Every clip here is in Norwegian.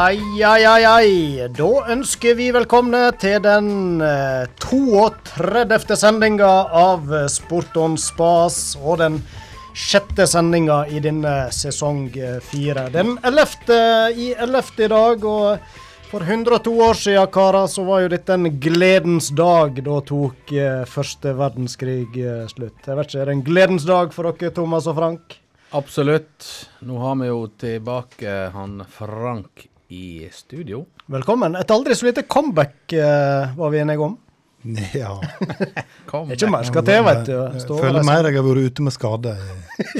Ai, ai, ai, ai. Da ønsker vi velkomne til den eh, 32. sendinga av eh, Sport on spas, og den sjette sendinga i denne sesong eh, fire. Den 11. i 11. i dag, og for 102 år siden, karer, så var jo dette en gledens dag. Da tok eh, første verdenskrig eh, slutt. Jeg vet ikke, Er det en gledens dag for dere, Thomas og Frank? Absolutt. Nå har vi jo tilbake han Frank i studio. Velkommen. Et aldri så lite comeback uh, var vi enige om. Ja. Det er ikke mer skal til, vet du. Jeg Stå føler mer jeg har vært ute med skade.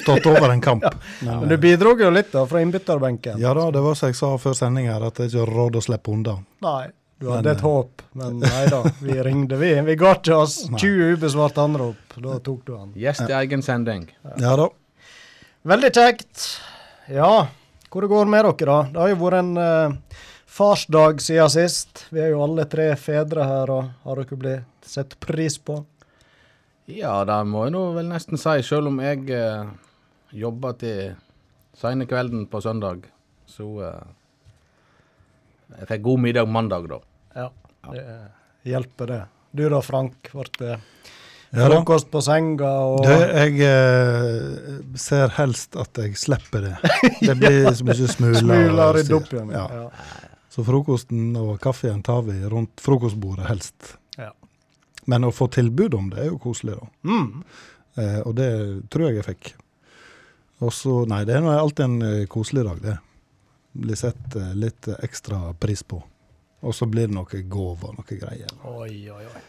Stått over en kamp. Men du bidro jo litt da, fra innbytterbenken. Ja da, det var som jeg sa før sending her, at det ikke er råd å slippe unna. Nei, du hadde Men, et håp, men nei da. Vi ringde, vi. Vi ga ikke oss 20 ubesvarte anrop. Da tok du han. Gjest i egen sending. Ja da. Veldig kjekt. Ja, hvor det går med dere, da? Det har jo vært en eh, farsdag siden sist. Vi er jo alle tre fedre her, og har dere blitt sett pris på? Ja, det må jeg nå vel nesten si. Selv om jeg eh, jobber til seine kvelden på søndag, så eh, Jeg fikk god middag mandag, da. Ja, det hjelper det. Du da, Frank? Ble det Ja frokost på senga og Det, jeg eh, ser helst at jeg slipper det. Det blir så mye smuler. smuler i opp igjen? Ja. Ja. Så frokosten og kaffen tar vi rundt frokostbordet helst. Ja. Men å få tilbud om det er jo koselig, da. Mm. Eh, og det tror jeg jeg fikk. Og så Nei, det er alltid en eh, koselig dag, det. Blir sett eh, litt ekstra pris på. Og så blir det noe gaver og noe greier. Oi, oi, oi.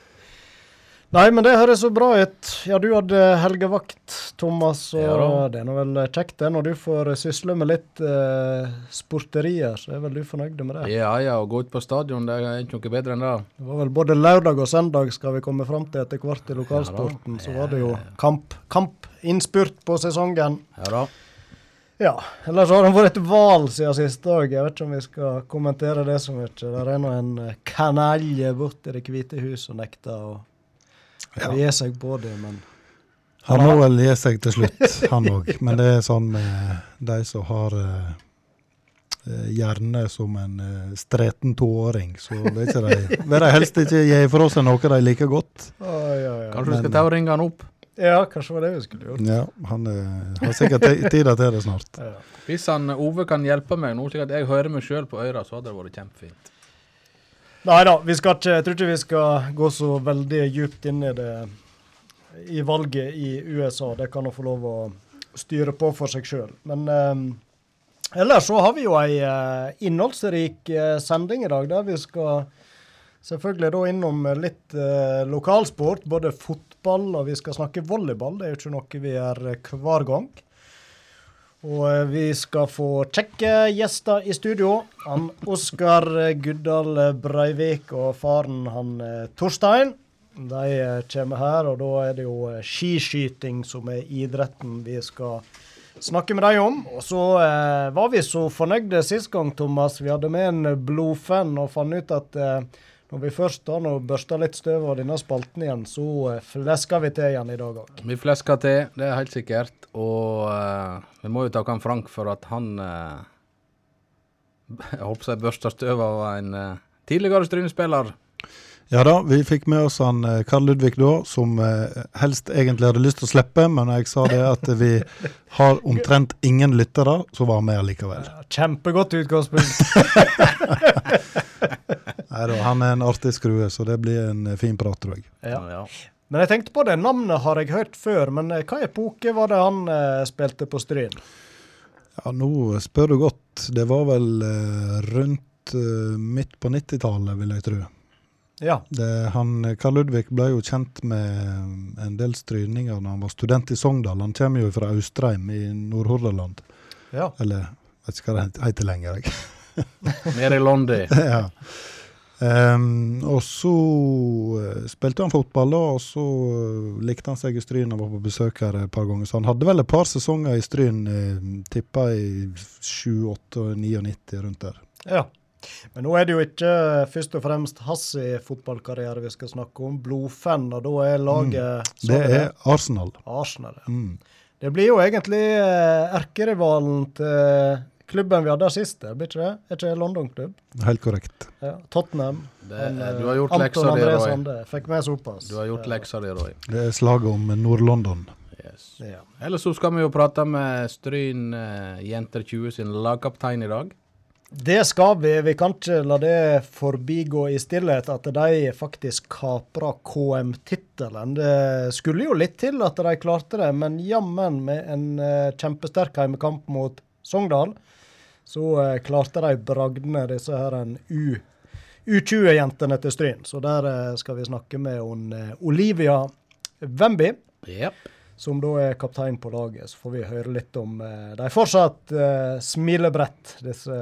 Nei, men det høres så bra ut. Ja, du hadde helgevakt, Thomas, og Ja det er nå vel kjekt det når du får sysle med litt eh, sporterier. Så er vel du fornøyd med det? Ja ja, å gå ut på stadion, det er ikke noe bedre enn det. Det var vel både lørdag og søndag skal vi komme fram til etter hvert i lokalsporten. Så var det jo kamp, kamp, innspurt på sesongen. Ja da. Ja, ellers har det vært et val siden sist dag. Jeg vet ikke om vi skal kommentere det så mye. Der er nå en eh, kanalje borte i Det hvite hus og nekter å Ja. Han gir seg på det, men Han må vel gi seg til slutt, han òg. Men det er sånn med de som har eh, hjerne som en uh, streten toåring, så vil ikke de vil helst ikke gi fra seg noe de liker godt. Oh, ja, ja. Kanskje du skal ta og ringe han opp? Ja, kanskje var det vi skulle gjort. Ja, han eh, har sikkert ti- tida til det snart. Ja. Hvis han Ove kan hjelpe meg nå, slik at jeg hører meg sjøl på øra, så hadde det vært kjempefint. Nei da, vi skal ikke, jeg tror ikke vi skal gå så veldig djupt inn i det i valget i USA. Det kan hun få lov å styre på for seg sjøl. Men eh, ellers så har vi jo ei eh, innholdsrik eh, sending i dag, der vi skal selvfølgelig da innom litt eh, lokalsport. Både fotball og vi skal snakke volleyball. Det er jo ikke noe vi gjør eh, hver gang. Og eh, vi skal få kjekke gjester i studio. Han Oskar Guddal Breivik og faren han eh, Torstein. De eh, kommer her, og da er det jo skiskyting som er idretten vi skal snakke med dem om. Og så eh, var vi så fornøyde sist gang, Thomas. Vi hadde med en blodfan og fant ut at eh, når vi først har nå børsta litt støv av denne spalten igjen, så eh, flesker vi til igjen i dag òg. Vi flesker til, det er helt sikkert. Og uh, vi må jo takke han Frank for at han uh, Jeg håper jeg børsta støv av en uh, tidligere Stryne-spiller. Ja da, vi fikk med oss han Karl Ludvig da, som helst egentlig hadde lyst til å slippe, men jeg sa det at vi har omtrent ingen lyttere, så var han med likevel. Kjempegodt utgangspunkt. Nei da, han er en artig skrue, så det blir en eh, fin prat, tror jeg. Ja. Ja. Men jeg tenkte på det, navnet har jeg hørt før, men eh, hva epoke var det han eh, spilte på Stryn? Ja, nå spør du godt. Det var vel eh, rundt eh, midt på 90-tallet, vil jeg tro. Ja. Det, han, Karl Ludvig ble jo kjent med en del stryninger da han var student i Sogndal. Han kommer jo fra Austrheim i Nord-Hordaland. ja. Eller vet ikke hva det heter lenger. jeg. Nede i Londi. ja. Ehm, og så eh, spilte han fotball, og så eh, likte han seg i Stryn og var på besøk her et par ganger. Så han hadde vel et par sesonger i Stryn, eh, tippa i 7, 8, 99, rundt der. ja. Men nå er det jo ikke først og fremst hans fotballkarriere vi skal snakke om. Blodfan, og da er laget mm. Det er Arsenal. Arsenal. ja. Mm. Det blir jo egentlig eh, erkerivalen til klubben vi hadde sist, det blir ikke det? Er ikke det London-klubb? Helt korrekt. Ja. Tottenham. Det, Han, eh, du har gjort Anton leksa di, André Roy. Sande fikk med såpass. Du har gjort Ja. leksa di, Roy. Det er slaget om Nord-London. Yes. Ja. Ellers så skal vi jo prate med Stryn uh, Jenter 20 sin lagkaptein i dag. Det skal vi. Vi kan ikke la det forbigå i stillhet at de faktisk kapra KM-tittelen. Det skulle jo litt til at de klarte det, men jammen med en eh, kjempesterk heimekamp mot Sogndal, så eh, klarte de bragdene disse her en U. U20-jentene til Stryn. Så der eh, skal vi snakke med hun, eh, Olivia Wemby Yep. som da er kaptein på laget. Så får vi høre litt om eh, De fortsatt eh, smilebrett, disse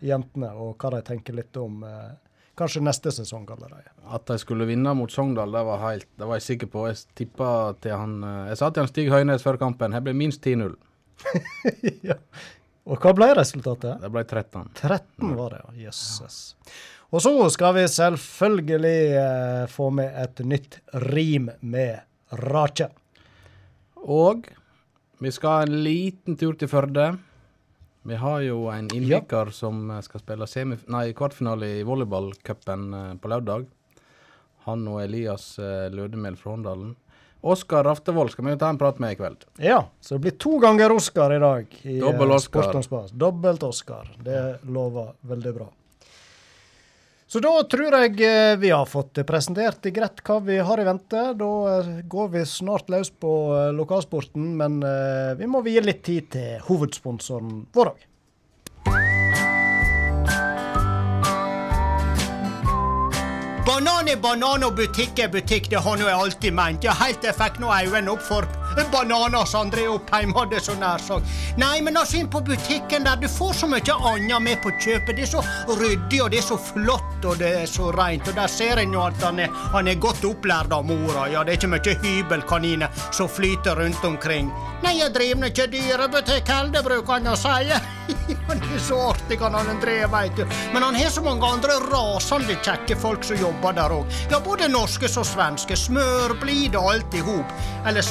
jentene, og hva de tenker litt om eh, kanskje neste sesong allerede. At de skulle vinne mot Sogndal, det var, helt, det var jeg sikker på. Jeg tippa til han Jeg sa til han Stig Høynes før kampen her blir minst 10-0. ja. Og hva ble resultatet? Det ble 13. 13 var det, ja. Jøsses. Og så skal vi selvfølgelig eh, få med et nytt rim med Rake. Og vi skal en liten tur til Førde. Vi har jo en innviker som eh, skal spille nei, kvartfinale i volleyballcupen eh, på lørdag. Han og Elias eh, Lødemel fra Håndalen. Oskar Raftevold skal vi ta en prat med i kveld. Ja, så det blir to ganger Oscar i dag. i eh, Dobbel Spas. Dobbelt Oscar. Det lover veldig bra. Så da tror jeg eh, vi har fått presentert greit hva vi har i vente. Da eh, går vi snart løs på lokalsporten, men vi må vie litt tid til hovedsponsoren vår òg. Banan er banan og butikk er butikk, det har nå jeg alltid meint. Ja, helt til jeg fikk nå øynene opp for bananer som André Oppheim hadde så nær sagt. Nei, men altså inn på butikken der, du får så mye annet med på kjøpet. Det er så ryddig, og det er så flott, og det er så reint. Og der ser en jo at han er, han er godt opplært av mora. Ja, det er ikke mye hybelkaniner som flyter rundt omkring. Nei, jeg driver nå ikke dyrebutikk heller, bruker han å si. han er så artig, han André, veit du. Men han har så mange andre rasende kjekke folk som jobber der òg. Ja, både norske som svenske. Smørblid og alt i hop. Eller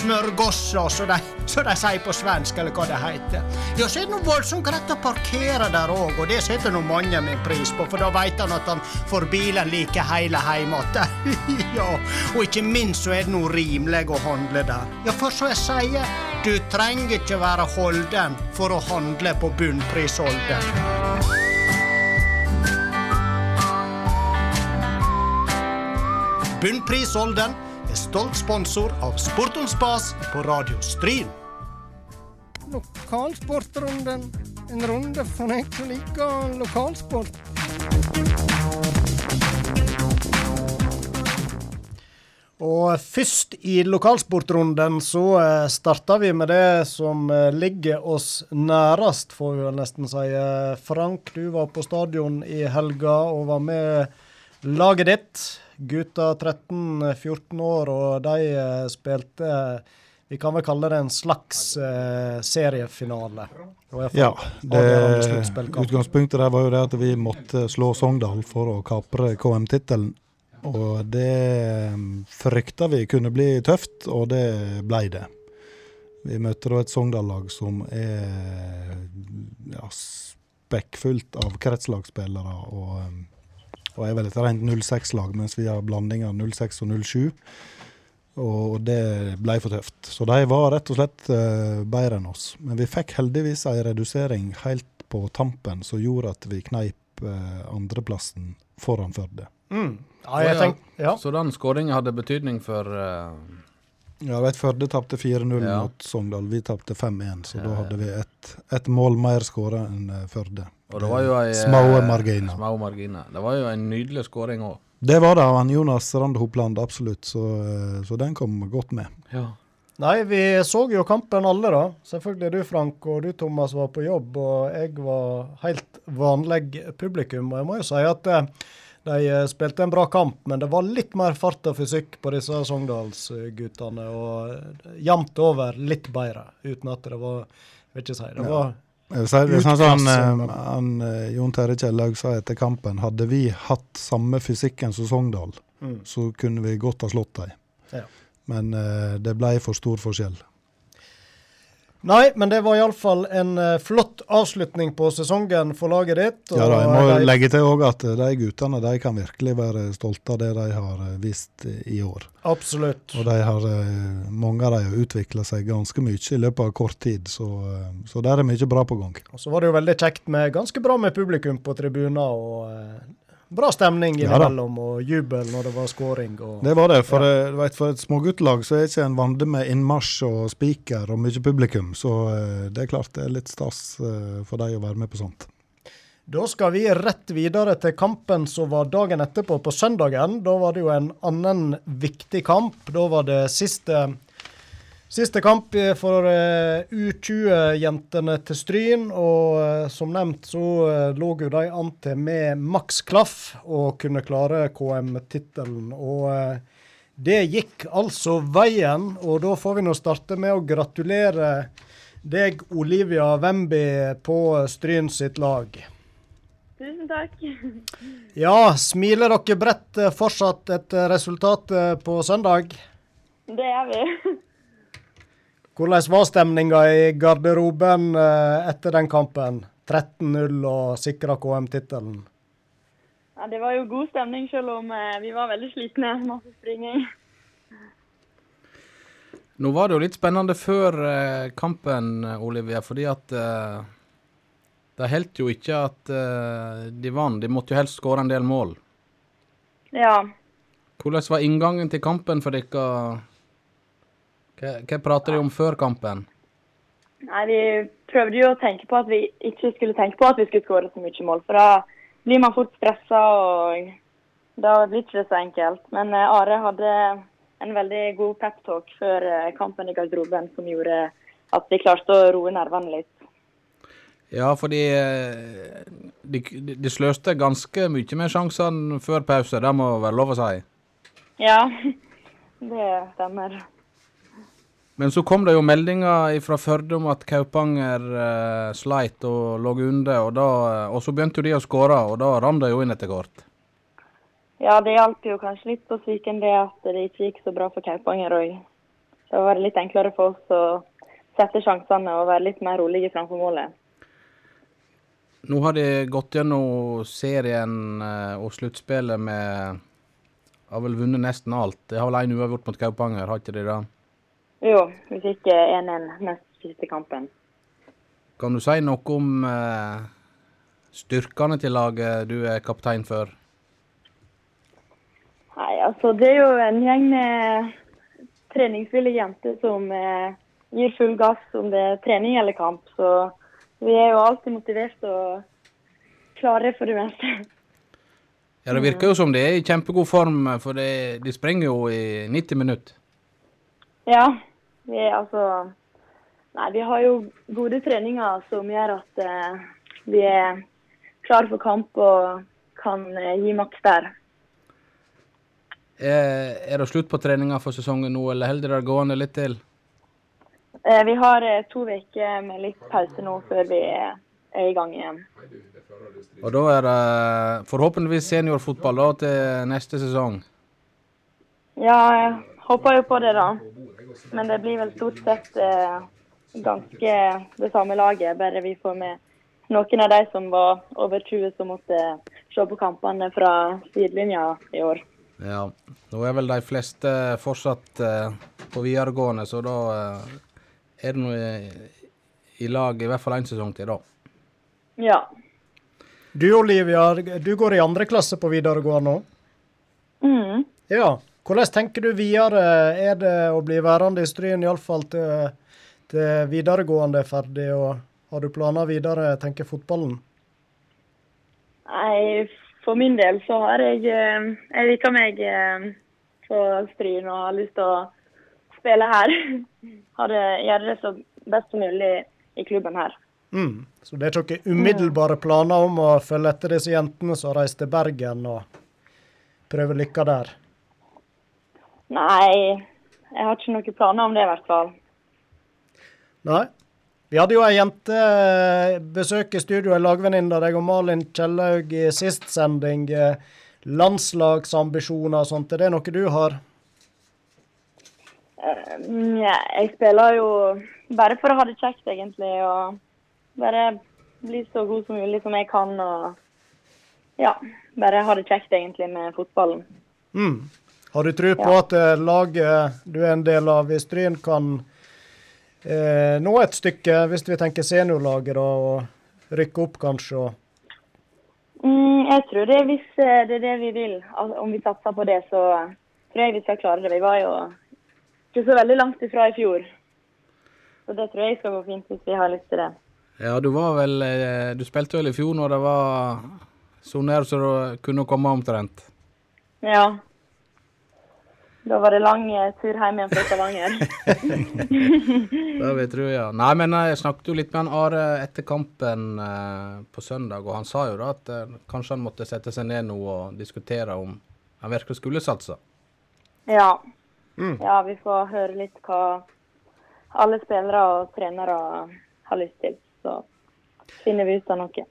smørgosser, som de, som de sier på svensk, eller hva det heter. Ja, så er det noe voldsomt greit å parkere der òg, og det setter nå mange min pris på, for da veit han at han får bilen like hele heim igjen. ja, og ikke minst så er det noe rimelig å handle der. Ja, for som jeg sier, du trenger ikke være holden for å handle på bunnprisholden. Bunnprisholden er stolt sponsor av Sport om spas på Radio Stryn. Lokalsportrunden. En runde for meg som liker lokalsport. Og først i lokalsportrunden så eh, starter vi med det som eh, ligger oss nærest, får vi vel nesten si. Eh, Frank, du var på stadion i helga og var med laget ditt. Gutta 13-14 år, og de eh, spilte Vi kan vel kalle det en slags eh, seriefinale. Ja, det, utgangspunktet der var jo det at vi måtte slå Sogndal for å kapre KM-tittelen. Og det frykta vi kunne bli tøft, og det blei det. Vi møtte da et Sogndal-lag som er ja, spekkfullt av kretslagsspillere, og, og er vel et rent 06-lag, mens vi har blanding av 06 og 07. Og det ble for tøft. Så de var rett og slett uh, bedre enn oss. Men vi fikk heldigvis en redusering helt på tampen som gjorde at vi kneip uh, andreplassen foran Førde. Mm. Ja, jeg tenk, ja. Så den skåringa hadde betydning for uh... Ja, vet Førde tapte 4-0 Ja. mot Sogndal. Vi tapte 5-1, så Ja, da ja. hadde vi ett et mål mer skåra enn Førde. Og det var jo ei eh, Små marginer. Små marginer. Det var jo en nydelig skåring òg. Det var det av Jonas Rand Hopland, absolutt. Så, eh, så den kom godt med. Ja. Nei, vi så jo kampen alle, da. Selvfølgelig du, Frank, og du, Thomas, var på jobb, og jeg var helt vanlig publikum. Og jeg må jo si at eh, de eh, spilte en bra kamp, men det var litt mer fart og fysikk på disse Sogndalsguttene. Og eh, jevnt over litt bedre, uten at det var Jeg vil ikke si det Ja. var Vil si det sånn som han, Utklasse, men- eh, han, eh, Jon Terje Kjellaug sa etter kampen. Hadde vi hatt samme fysikken som Sogndal, mm. så kunne vi godt ha slått dem. Ja. Men uh, det ble for stor forskjell. Nei, men det var iallfall en uh, flott avslutning på sesongen for laget ditt. Ja, da, Jeg må de... legge til òg at de guttene de kan virkelig være stolte av det de har vist i år. Absolutt. Og de har, mange av dem har utvikla seg ganske mye i løpet av kort tid, så, så der er mye bra på gang. Og Så var det jo veldig kjekt med ganske bra med publikum på tribuner. og bra stemning innimellom, ja, og jubel når det var scoring. Og, det var det. For, ja. Eh, vet, for et småguttelag så er ikke en vande med innmarsj og spiker og mye publikum. Så uh, det er klart det er litt stas uh, for dem å være med på sånt. Da skal vi rett videre til kampen som var dagen etterpå, på søndagen. Da var det jo en annen viktig kamp. Da var det siste Siste kamp for eh, U20-jentene til Stryn, og eh, som nevnt så eh, lå jo de an til med maks klaff å kunne klare KM-tittelen. Og det gikk altså veien, og da får vi nå starte med å gratulere deg, Olivia Wemby, på Stryn sitt lag. Tusen takk. Ja, smiler dere bredt fortsatt etter resultatet på søndag? Det gjør vi. Hvordan var stemninga i garderoben eh, etter den kampen? 13-0 og sikra KM-tittelen. Ja, Det var jo god stemning, selv om eh, vi var veldig slitne. Masse springing. Nå var det jo litt spennende før eh, kampen, Olivia, fordi at uh, det holdt jo ikke at uh, de vant. De måtte jo helst skåre en del mål. Ja. Hvordan var inngangen til kampen for dere? Hva, hva prater de om før kampen? Nei, Vi prøvde jo å tenke på at vi ikke skulle tenke på at vi skulle skåre så mye mål. For da blir man fort stressa, og da blir det ikke så enkelt. Men uh, Are hadde en veldig god peptalk før uh, kampen i garderoben som gjorde at vi klarte å roe nervene litt. Ja, fordi uh, de, de, sløste ganske mye med sjansene før pause, det må være lov å si? Ja, det stemmer. Men så kom det jo meldinger fra Førde om at Kaupanger uh, sleit og lå under. Og, da, uh, og så begynte jo de å skåre, og da rant det jo inn etter hvert. Ja, det hjalp jo kanskje litt på Sviken det at det ikke gikk så bra for Kaupanger òg. Så var det litt enklere for oss å sette sjansene og være litt mer rolige framfor målet. Nå har de gått gjennom serien uh, og sluttspillet med Har vel vunnet nesten alt. De har vel én uavgjort mot Kaupanger, har ikke de det? Jo, vi fikk 1-1 nest siste kampen. Kan du si noe om eh, styrkene til laget du er kaptein for? Nei, altså det er jo en gjeng med treningsvillige jenter som eh, gir full gass om det er trening eller kamp. Så vi er jo alltid motivert og klare for det meste. Ja, Det virker jo som de er i kjempegod form, for de, de springer jo i 90 minutter. Ja, vi er altså Nei, vi har jo gode treninger som gjør at eh, vi er klare for kamp og kan eh, gi maks der. Er, er, det slutt på treninga for sesongen nå, eller holder dere gående litt til? Eh, vi har eh, to uker med litt pause nå før vi er, er i gang igjen. Og da er det forhåpentligvis seniorfotball da til neste sesong? Ja, jeg håper jo på det, da. Men det blir vel stort sett eh, ganske det samme laget, bare vi får med noen av de som var over 20 som måtte se på kampene fra sidelinja i år. Ja, nå er vel de fleste fortsatt eh, på videregående, så da eh, er det noe i, i lag i hvert fall én sesong til, da. Ja. Du Olivia, du går i andre klasse på videregående nå? Mm. Ja. Hvordan tenker du videre? Er det å bli værende i Stryn iallfall til, til videregående ferdig? Og har du planer videre, tenker fotballen? Nei, for min del så har jeg eh, Jeg liker meg eh, på Stryn og har lyst til å spille her. Gjøre det så best som mulig i klubben her. Mm. Så det er ikke umiddelbare planer om å følge etter disse jentene som reist til Bergen og prøve lykka der? Nei, jeg har ikke noen planer om det i hvert fall. Nei. Vi hadde jo ei jente eh, besøk i studio, ei lagvenninne av deg og Malin Kjellaug i sist sending. Eh, landslagsambisjoner og sånt, er det noe du har? Eh, ja, jeg spiller jo bare for å ha det kjekt, egentlig. Og bare bli så god som mulig som jeg kan. Og ja, bare ha det kjekt, egentlig, med fotballen. Mm. Har du tro på Ja. at eh, laget du er en del av i Stryn, kan eh, nå et stykke, hvis vi tenker seniorlaget, da, og rykke opp kanskje? og Mm, jeg tror det, hvis eh, det er det vi vil, Altså, om vi satser på det, så tror jeg vi skal klare det. Vi var jo ikke så veldig langt ifra i fjor. Så det tror jeg skal gå fint hvis vi har lyst til det. Ja, du var vel eh, Du spilte vel i fjor når det var så nær så du kunne komme omtrent. Ja. Da var det lang eh, tur hjem igjen fra Stavanger. Det vil jeg tro, ja. Nei, men eh, jeg snakket jo litt med han Are etter kampen eh, på søndag, og han sa jo da at eh, kanskje han måtte sette seg ned nå og diskutere om han virkelig skulle satse. ja. Mm. ja, vi får høre litt hva alle spillere og trenere har lyst til. Så finner vi ut av noe.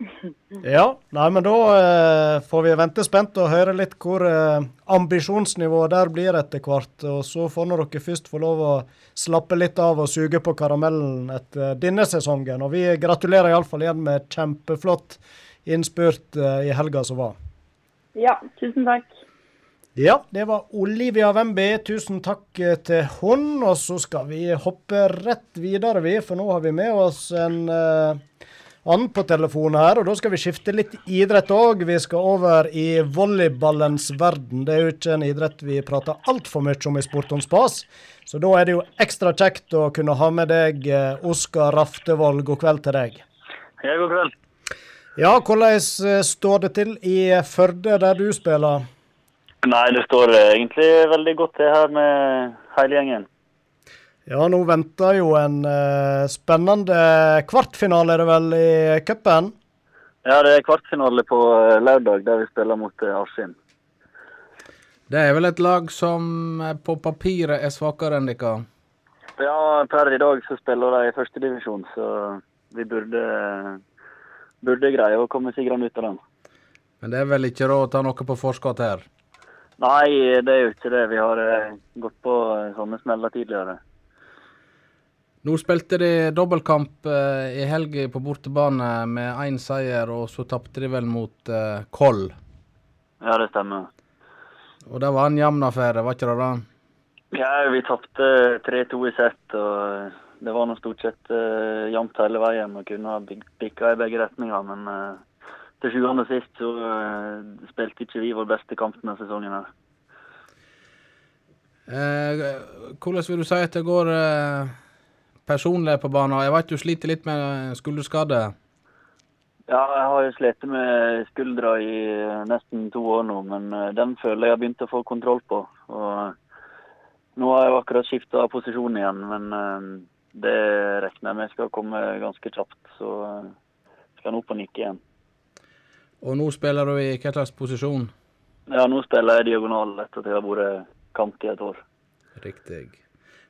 Ja, nei, men da eh, får vi vente spent og høre litt hvor eh, ambisjonsnivået der blir etter hvert. Og så får nå dere først få lov å slappe litt av og suge på karamellen etter denne sesongen. Og vi gratulerer iallfall igjen med kjempeflott innspurt eh, i helga som var. Ja, tusen takk. Ja, det var Olivia Wemby. Tusen takk eh, til hun. Og så skal vi hoppe rett videre, vi, for nå har vi med oss en eh, annen på telefonen her. Og da skal vi skifte litt idrett òg. Vi skal over i volleyballens verden. Det er jo ikke en idrett vi prater altfor mye om i Sport om spas. Så da er det jo ekstra kjekt å kunne ha med deg eh, Oskar Raftevold. God kveld til deg. Ja, god kveld. Ja, hvordan eh, står det til i Førde, der du spiller? Nei, det står eh, egentlig veldig godt til her med hele gjengen. Ja, nå venter jo en uh, spennende kvartfinale, er det vel, i cupen? Ja, det er kvartfinale på eh, lørdag der vi spiller mot uh, Askim. Det er vel et lag som på papiret er svakere enn dere? Ja, per i dag så spiller de i førstedivisjon, så vi burde, burde greie å komme sigrende ut av den. Men det er vel ikke råd å ta noe på forskudd her? Nei, det er jo ikke det. Vi har gått på sånne smeller tidligere. Nå spilte de dobbeltkamp eh, i helga på bortebane med én seier, og så tapte de vel mot eh, Koll. Ja, det stemmer. Og det var en jevn affære, var ikke det det? Ja, vi tapte 3-2 i sett, og eh, det var nå stort sett uh, jevnt hele veien og kunne ha bik- bikka i begge retninger. Men eh, til sjuende og sist så eh, spilte ikke vi vår beste kamp denne sesongen. her. Eh, hvordan vil du si at det går eh, personlig på banen? Jeg vet du sliter litt med skulderskade. Ja, jeg har jo slitt med skuldra i nesten to år nå, men eh, den føler jeg har begynt å få kontroll på. Og nå har jeg akkurat skifta posisjon igjen, men eh, det regner jeg med skal komme ganske kjapt. Så eh, skal jeg nå på nikke igjen. Og nå spiller du i hva slags posisjon? Ja, nå spiller jeg diagonal etter at jeg har vært kant i et år. Riktig.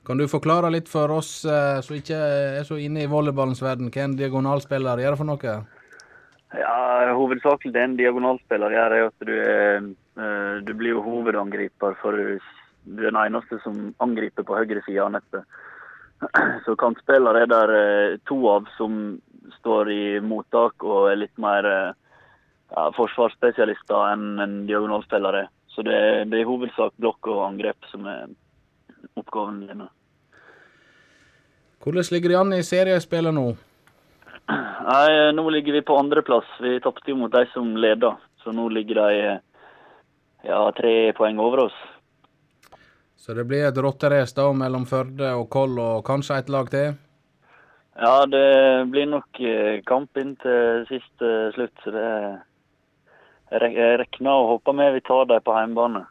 Kan du forklare litt for oss eh, som ikke er så inne i volleyballens verden, hva en diagonalspiller gjør for noe? Ja, Hovedsakelig det en diagonalspiller gjør, er at du, er, eh, du blir jo hovedangriper. For du er den eneste som angriper på høyre side av nettet. Så kantspiller er der eh, to av som står i mottak og er litt mer eh, ja, forsvarsspesialister enn en diagonalspiller er. Så det det er i hovedsak blokk og angrep som er oppgaven din. Hvordan ligger de an i seriespillet nå? Nei, nå ligger vi på andreplass. Vi tapte jo mot de som leder, så nå ligger de ja, tre poeng over oss. Så det blir et rotterace mellom Førde og Koll og kanskje et lag til? Ja, det blir nok eh, kamp inn til siste slutt, så det regner og håper med vi tar dem på hjemmebane.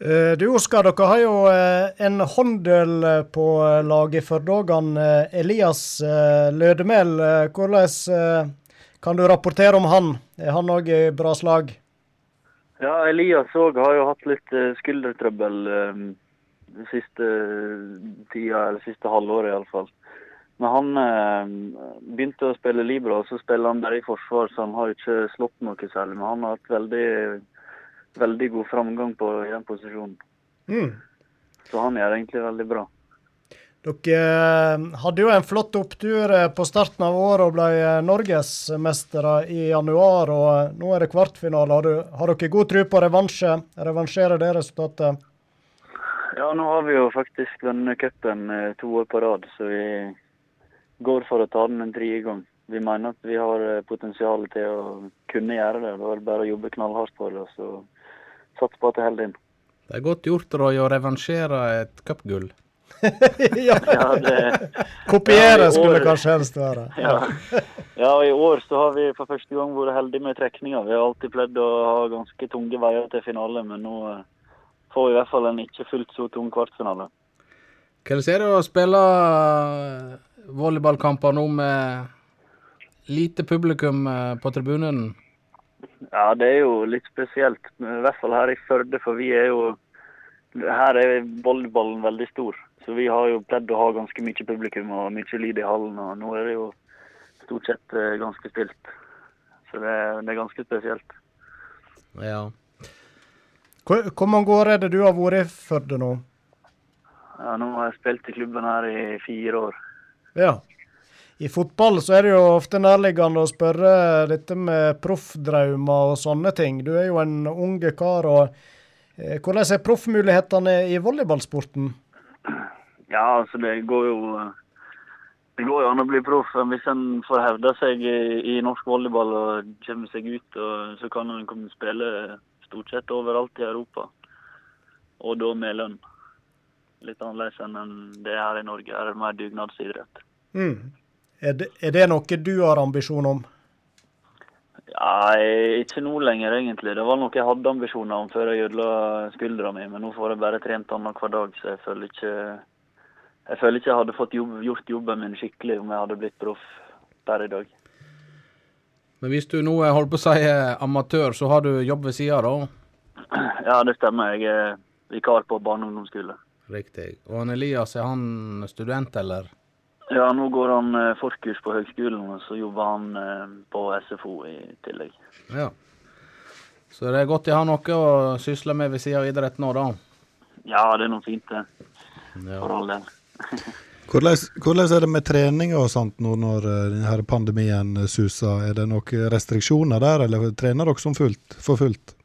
Eh, Du Oskar, dere har jo eh, en håndel eh, på laget for dagen. Elias Lødemel, hvordan kan du rapportere om han? Er han òg i bra slag? Ja, Elias òg har jo hatt litt skuldertrøbbel den siste tida, eller siste halvåret iallfall. Men han begynte å spille Libra, og så spiller han bare i forsvar, så han har ikke slått noe særlig. Men han har hatt veldig, veldig god framgang på i den posisjonen. Mm. Så han gjør egentlig veldig bra. Dere eh, hadde jo en flott opptur eh, på starten av året og ble eh, norgesmestere i januar. og Nå er det kvartfinale. Har, du, har dere god tro på revansje? Revansjere det resultatet? Ja, nå har vi jo faktisk vunnet cupen to år på rad, så vi går for å ta den en tredje gang. Vi mener at vi har potensial til å kunne gjøre det. Det er bare å jobbe knallhardt for det så satse på at det holder inn. Det er godt gjort, Roy, å revansjere et cupgull. ja, Ja, det, Kopiere Ja, skulle kanskje helst være. ja. ja, og i år så har vi for første gang vært heldige med trekninga. Vi har alltid pleid å ha ganske tunge veier til finale, men nå eh, får vi i hvert fall en ikke fullt så tung kvartfinale. Hvordan er det å spille eh, volleyballkamper nå med lite publikum eh, på tribunen? Ja, det er jo litt spesielt. I hvert fall her i Førde, for vi er jo Her er volleyballen veldig stor. Så vi har jo pleid å ha ganske mye publikum og mye lyd i hallen. Og nå er det jo stort sett eh, ganske stilt. Så det, det er ganske spesielt. Ja. Hvor, hvor mange år er det du har vært i Førde nå? Ja, nå har jeg spilt i klubben her i fire år. Ja. I fotball så er det jo ofte nærliggende å spørre dette med proffdrømmer og sånne ting. Du er jo en unge kar. og eh, Hvordan er proffmulighetene i volleyballsporten? Ja, altså det går jo det går jo an å bli proff. Hvis en får hevda seg i, i norsk volleyball og kommer seg ut, så kan en komme spille stort sett overalt i Europa. Og da med lønn. Litt annerledes enn det er her i Norge. Her er det mer dugnadsidrett. Mm. Er, det, er det noe du har ambisjon om? Nei, ikke nå lenger, egentlig. Det var noe jeg hadde ambisjoner om før jeg ødela skuldra mi, men nå får jeg bare trent annenhver dag, så jeg føler ikke jeg føler ikke jeg hadde fått jobb, gjort jobben min skikkelig om jeg hadde blitt proff der i dag. Men hvis du nå er holdt på å si amatør, så har du jobb ved sida, da? Ja, det stemmer. Jeg er vikar på barne- og ungdomsskole. Riktig. Og Elias, er han student, eller? Ja, nå går han eh, forkurs på høgskolen, og så jobber han eh, på SFO i tillegg. Ja. Så det er godt de har noe å sysle med ved siden av idretten nå, da. Ja, det er noe fint, det. Ja. For all del. Hvordan, hvordan er det med trening og sånt nå når eh, denne pandemien suser? Er det noen restriksjoner der, eller trener dere som fullt, for fullt?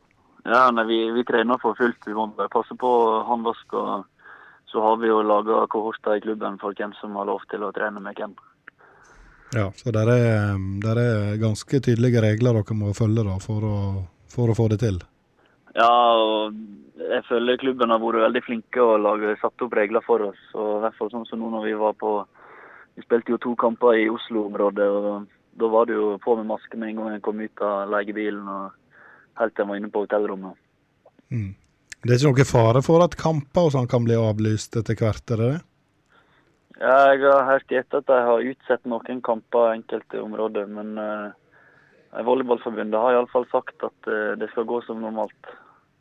Ja, nei, vi, vi trener for fullt. Vi må bare passe på håndvask. og Så har vi jo laga kohorter i klubben for hvem som har lov til å trene med hvem. Ja, så der er, der er ganske tydelige regler dere må følge da, for å, for å få det til. Ja, og jeg føler klubben har vært veldig flinke og lage, satt opp regler for oss. Og i hvert fall sånn som nå når vi var på Vi spilte jo to kamper i Oslo-området, og da var det jo på med maske med en gang jeg kom ut av leiebilen og helt til jeg var inne på hotellrommet. Mm. Det er ikke noe fare for at kamper og sånn kan bli avlyst etter hvert, er det det? Ja, jeg har hørt i etter at de har utsatt noen kamper i enkelte områder, men uh, Volleyballforbundet har iallfall sagt at uh, det skal gå som normalt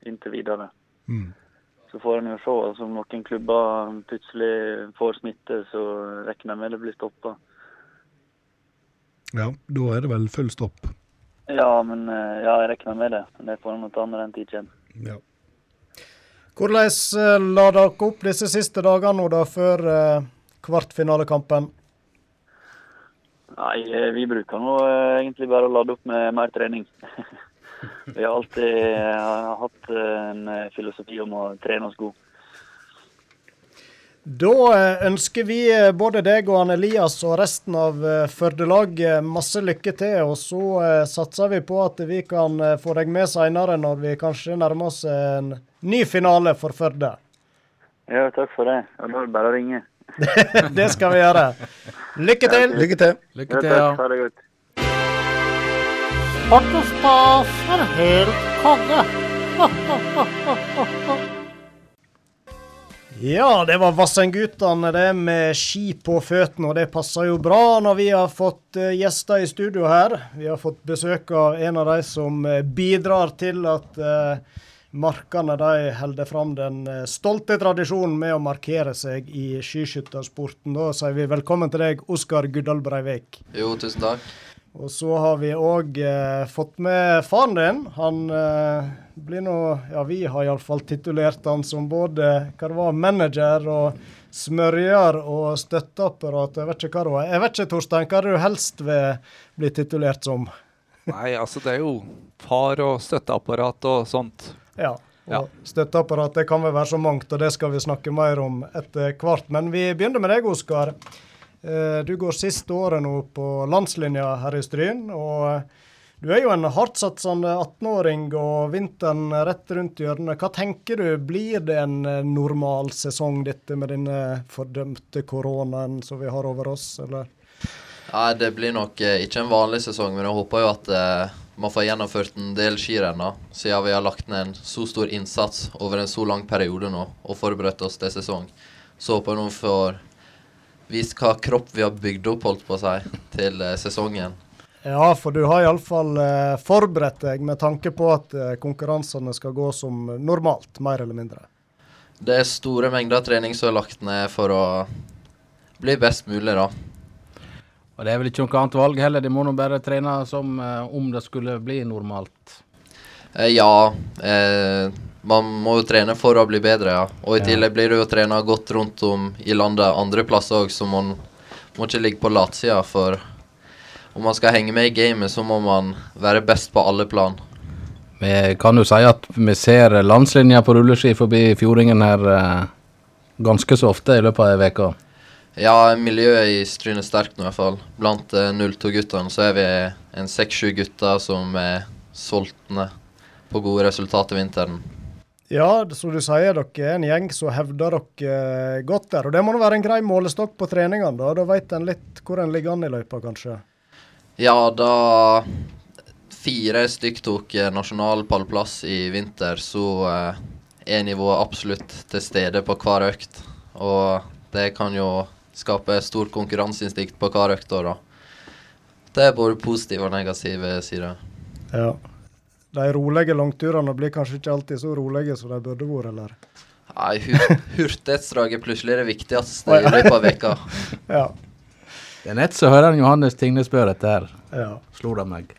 inntil videre. Mm. Så får en jo se. Altså, om noen klubber plutselig får smitte, så regner jeg med det blir stoppa. Ja, da er det vel full stopp. Ja, men uh, ja, jeg regner med det. Men det får noe annet den tid kommer. Ja. Hvordan eh, la dere opp disse siste dagene nå da, før eh, kvartfinalekampen? Nei, eh, vi bruker nå egentlig bare å lade opp med mer trening. vi har alltid hatt en filosofi om å trene oss god. Da ønsker vi både deg og Elias og resten av Førde-laget masse lykke til. Og så satser vi på at vi kan få deg med seinere, når vi kanskje nærmer oss en ny finale for Førde. Ja, takk for det. Og da er det bare å ringe. Det skal vi gjøre. Lykke til! Lykke til. Lykke til, ja. Ha det godt. Er helt konge. Ja, det var Vassendgutane det med ski på føttene, og det passer jo bra når vi har fått eh, gjester i studio her. Vi har fått besøk av en av de som eh, bidrar til at uh, markene de holder fram den eh, stolte tradisjonen med å markere seg i skiskyttersporten. Da sier vi velkommen til deg, Oskar Guddal Breivik. Jo, tusen takk. Og så har vi òg eh, fått med faren din. Han eh, blir nå Ja, vi har iallfall titulert han som både hva det var, manager og smørjer og støtteapparat. Jeg vet ikke hva det var. Jeg vet ikke, Torstein, hva er det du helst vil bli titulert som? Nei, altså det er jo far og støtteapparat og sånt. Ja. Og Ja. støtteapparat det kan vel være så mangt, og det skal vi snakke mer om etter hvert. Men vi begynner med deg, Oskar. Eh, Du går siste året nå på landslinja her i Stryn. og Du er jo en hardtsatsende 18-åring, og vinteren er rett rundt hjørnet. Hva tenker du, blir det en eh, normal sesong dette med denne fordømte koronaen som vi har over oss, eller? Nei, det blir nok eh, ikke en vanlig sesong, men jeg håper jo at man får gjennomført en del skirenn, siden vi har lagt ned en så stor innsats over en så lang periode nå og forberedt oss til sesong. Så håper jeg nå får vist hva kropp vi har bygd opp, holdt på å si, til eh, sesongen. Ja, for du har iallfall eh, forberedt deg med tanke på at eh, konkurransene skal gå som normalt, mer eller mindre. Det er store mengder trening som er lagt ned for å bli best mulig, da. Og det er vel ikke noe annet valg heller, de må nå bare trene som eh, om det skulle bli normalt. Eh, ja, eh, man må jo trene for å bli bedre, ja. Og i Ja. tillegg blir det jo trena godt rundt om i landet andre plasser òg, så man må ikke ligge på latsida. For om man skal henge med i gamet, så må man være best på alle plan. Vi kan jo si at vi ser landslinja på rulleski forbi Fjordingen her eh, ganske så ofte i løpet av ei uke. Ja, miljøet i Stryn er sterkt nå i hvert fall. Blant eh, 02-guttene så er vi en seks-sju gutter som er sultne på gode resultater i vinteren. Ja, som du sier, dere er en gjeng som hevder dere eh, godt der. Og det må nå være en grei målestokk på treningene, da. Da vet en litt hvor en ligger an i løypa, kanskje. Ja, da fire stykk tok eh, nasjonal pallplass i vinter, så eh, er nivået absolutt til stede på hver økt. Og det kan jo skape stort konkurranseinstinkt på hver økt. Det er både positive og negative sider. Ja. De rolige langturene blir kanskje ikke alltid så rolige som de burde vært, eller? Nei, hur plutselig er det viktigste i løpet av veka. Ja. Det er nett så hører en Johannes Tingnesbø dette her, ja. slo det meg.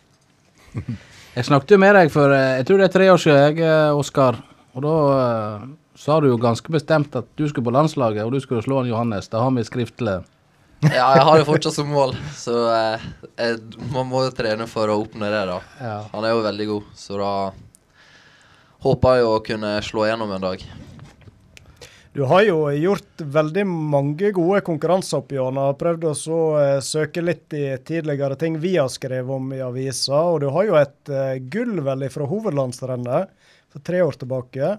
Jeg snakket jo med deg for eh, jeg tror det er tre år siden, jeg, eh, Oskar. Og da eh, sa du jo ganske bestemt at du skulle på landslaget, og du skulle slå han Johannes. Det har vi skriftlig. Ja, jeg har det fortsatt som mål, så eh, jeg, man må jo trene for å oppnå det, da. Ja. Han er jo veldig god, så da håper jeg å kunne slå gjennom en dag. Du har jo gjort veldig mange gode konkurranseoppgjør og prøvd å så eh, søke litt i tidligere ting vi har skrevet om i avisa. Og du har jo et eh, gull vel fra hovedlandsrennet for tre år tilbake.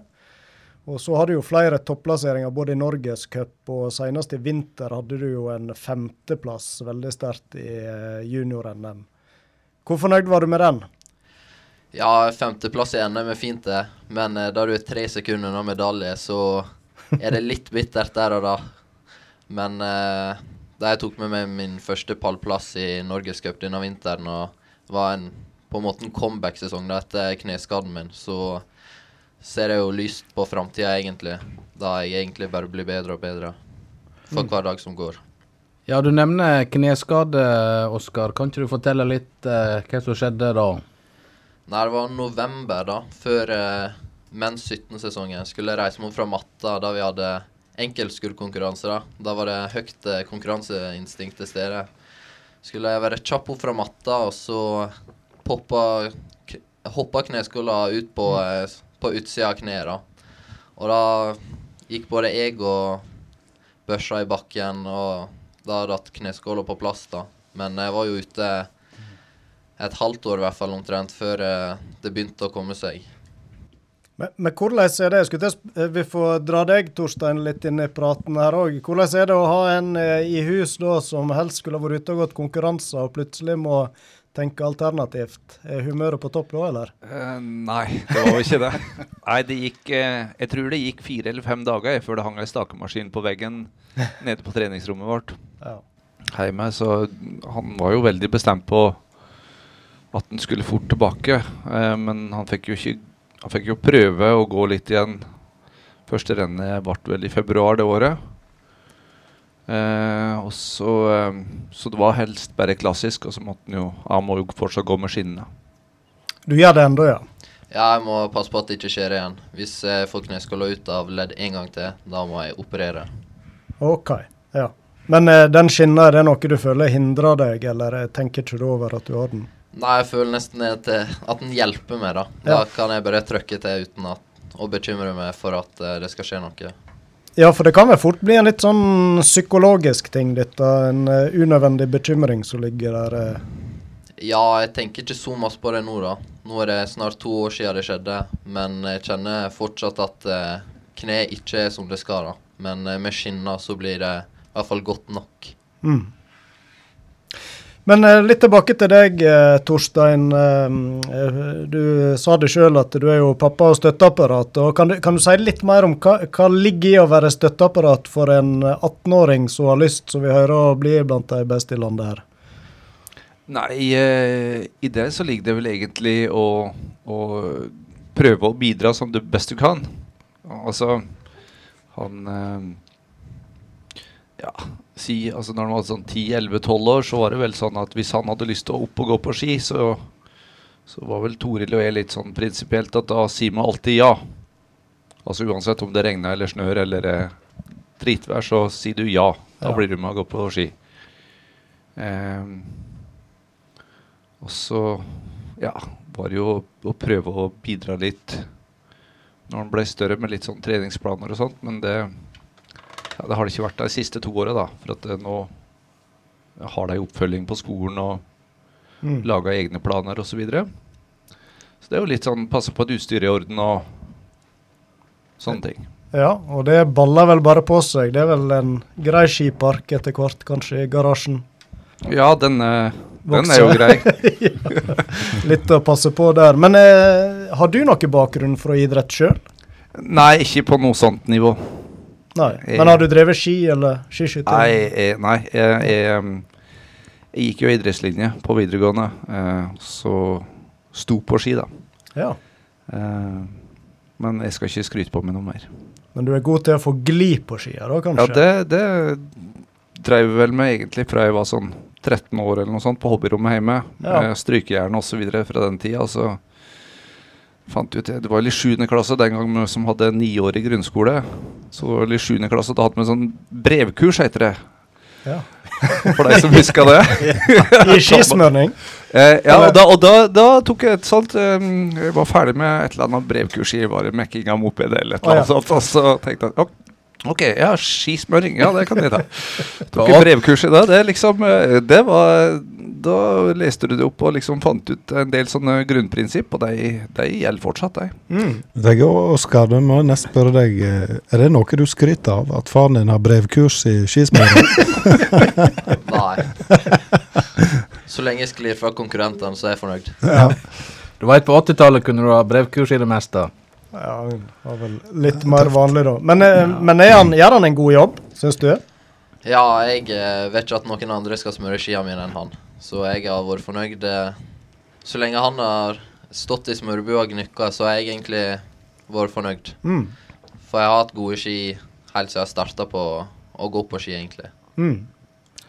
Og så har du jo flere topplasseringer både i Norgescup og senest i vinter hadde du jo en femteplass veldig sterkt i eh, junior-NM. Hvor fornøyd var du med den? Ja, femteplass i NM er fint, det, men eh, da du er tre sekunder unna medalje, så er det litt bittert der og da. Men eh, da jeg tok med meg min første pallplass i Norgescup denne vinteren, og var en, på en måte en comeback-sesong etter kneskaden min, så ser jeg jo lyst på framtida, egentlig. Da jeg egentlig bare blir bedre og bedre for Mm. hver dag som går. Ja, du nevner kneskade, Oskar. Kan ikke du fortelle litt eh, hva som skjedde da? Nei, det var november, da. Før eh, menns 17-sesongen. Skulle reise meg opp fra matta da vi hadde enkeltskuddkonkurranse. Da Da var det høyt eh, konkurranseinstinkt til stede. Skulle jeg være kjapp opp fra matta, og så poppa hoppa kneskåla ut på, eh, på utsida av kneet, da. Og da gikk både jeg og børsa i bakken, og da jeg kneskåla på plass, da. Men jeg var jo ute et halvt år i hvert fall omtrent før eh, det begynte å komme seg. Men, men hvordan er det? Skulle eh, vi få dra deg, Torstein, litt inn i praten her òg. Hvordan er det å ha en eh, i hus da som helst skulle vært ute og gått konkurranser, og plutselig må tenke alternativt? Er humøret på topp nå, eller? Uh, nei, det var jo ikke det. Nei, det gikk eh, Jeg tror det gikk fire eller fem dager før det hang ei stakemaskin på veggen nede på treningsrommet vårt Ja. hjemme. Så han var jo veldig bestemt på at han skulle fort tilbake. Eh, men han fikk jo ikke Han fikk jo prøve å gå litt igjen. Første rennet ble vel i februar det året. Eh, og så, eh, så det var helst bare klassisk, og så måtte han jo Han må jo fortsatt gå med skinnene. Du gjør det ennå, ja? Ja, jeg må passe på at det ikke skjer igjen. Hvis jeg får kneskåla ut av ledd en gang til, da må jeg operere. OK. Ja. Men eh, den skinna, er det noe du føler hindrer deg, eller eh, tenker ikke du over at du har den? Nei, jeg føler nesten at, eh, at den hjelper meg, da. Da Ja. kan jeg bare trykke til uten at, å bekymre meg for at eh, det skal skje noe. Ja, for det kan vel fort bli en litt sånn psykologisk ting, dette. En eh, unødvendig bekymring som ligger der. eh. Ja, jeg tenker ikke så masse på det nå, da. Nå er det snart to år siden det skjedde, men jeg kjenner fortsatt at eh, kneet ikke er som det skal, da. Men med skinner så blir det i hvert fall godt nok. Mm. Men eh, litt tilbake til deg, eh, Torstein. Eh, du sa det sjøl at du er jo pappa og støtteapparat. og Kan du, kan du si litt mer om hva, hva ligger i å være støtteapparat for en eh, 18-åring som har lyst, som vi hører, å bli blant de beste i landet her? Nei, i det så ligger det vel egentlig å, å prøve å bidra som det best du kan. Altså, han Ja, si altså når han var sånn 10-11-12 år, så var det vel sånn at hvis han hadde lyst til å opp og gå på ski, så, så var vel Toril og jeg litt sånn prinsipielt at da sier man alltid ja. Altså uansett om det regner eller snør eller eh, dritvær, så sier du ja. Da Ja. blir du med å gå på ski. Ehm, og så ja, var det jo å prøve å bidra litt når han ble større med litt sånn treningsplaner og sånt, men det, ja, det har det ikke vært de siste to åra, da. For at nå har de oppfølging på skolen og Mm. laga egne planer osv. Så, videre. så det er jo litt sånn passe på at utstyret er i orden og sånne ting. Ja, og det baller vel bare på seg. Det er vel en grei skipark etter hvert, kanskje, i garasjen. Ja, den, eh, den er jo grei. ja, litt å passe på der. Men eh, har du noe bakgrunn fra idrett sjøl? Nei, ikke på noe sånt nivå. Nei. Jeg- Men har du drevet ski eller skiskyting? Nei, jeg, nei jeg, jeg, jeg gikk jo idrettslinje på videregående, eh, så sto på ski, da. Ja. Eh, men jeg skal ikke skryte på meg noe mer. Men du er god til å få gli på skia, da, Ja, kanskje? det, det drev vel med egentlig fra jeg var sånn 13 år eller noe sånt, på hobbyrommet hjemme. Ja. Strykejern osv. fra den tida. Så fant ut Det var vel i 7. klasse den gang som hadde niårig grunnskole. Så i 7. klasse da hadde vi sånn brevkurs, heter det. Ja. For deg som husker det. I skismøring? Eh, ja, og, da, og da, da tok jeg et sånt um, Jeg var ferdig med et eller annet brevkurs i mekking av moped eller et eller annet Oh, ja. sånt, og så tenkte jeg ok, ok, ja, skismøring, ja, det kan jeg ta. Tok et brevkurs i dag. Det liksom eh, Det var Da leste du det opp og liksom fant ut en del sånne grunnprinsipp, og de, de gjelder fortsatt, de. Mm. Jeg, Oskar, da må jeg nesten spørre deg. eh, Er det noe du skryter av? At faren din har brevkurs i skismøring? Nei. Så lenge jeg sklir fra konkurrentene, så er jeg fornøyd. ja. Du vet, på 80-tallet kunne du ha brevkurs i det meste. Ja, han var vel litt mer vanlig da. Men, ja. men er han, gjør han en god jobb, syns du? Ja, jeg eh, vet ikke at noen andre skal smøre skia mine enn han. Så jeg har vært fornøyd. eh, Så lenge han har stått i smørbua og gnukka, så har jeg egentlig vært fornøyd. Mm. For jeg har hatt gode ski helt siden jeg starta på å gå på ski, egentlig. Mm.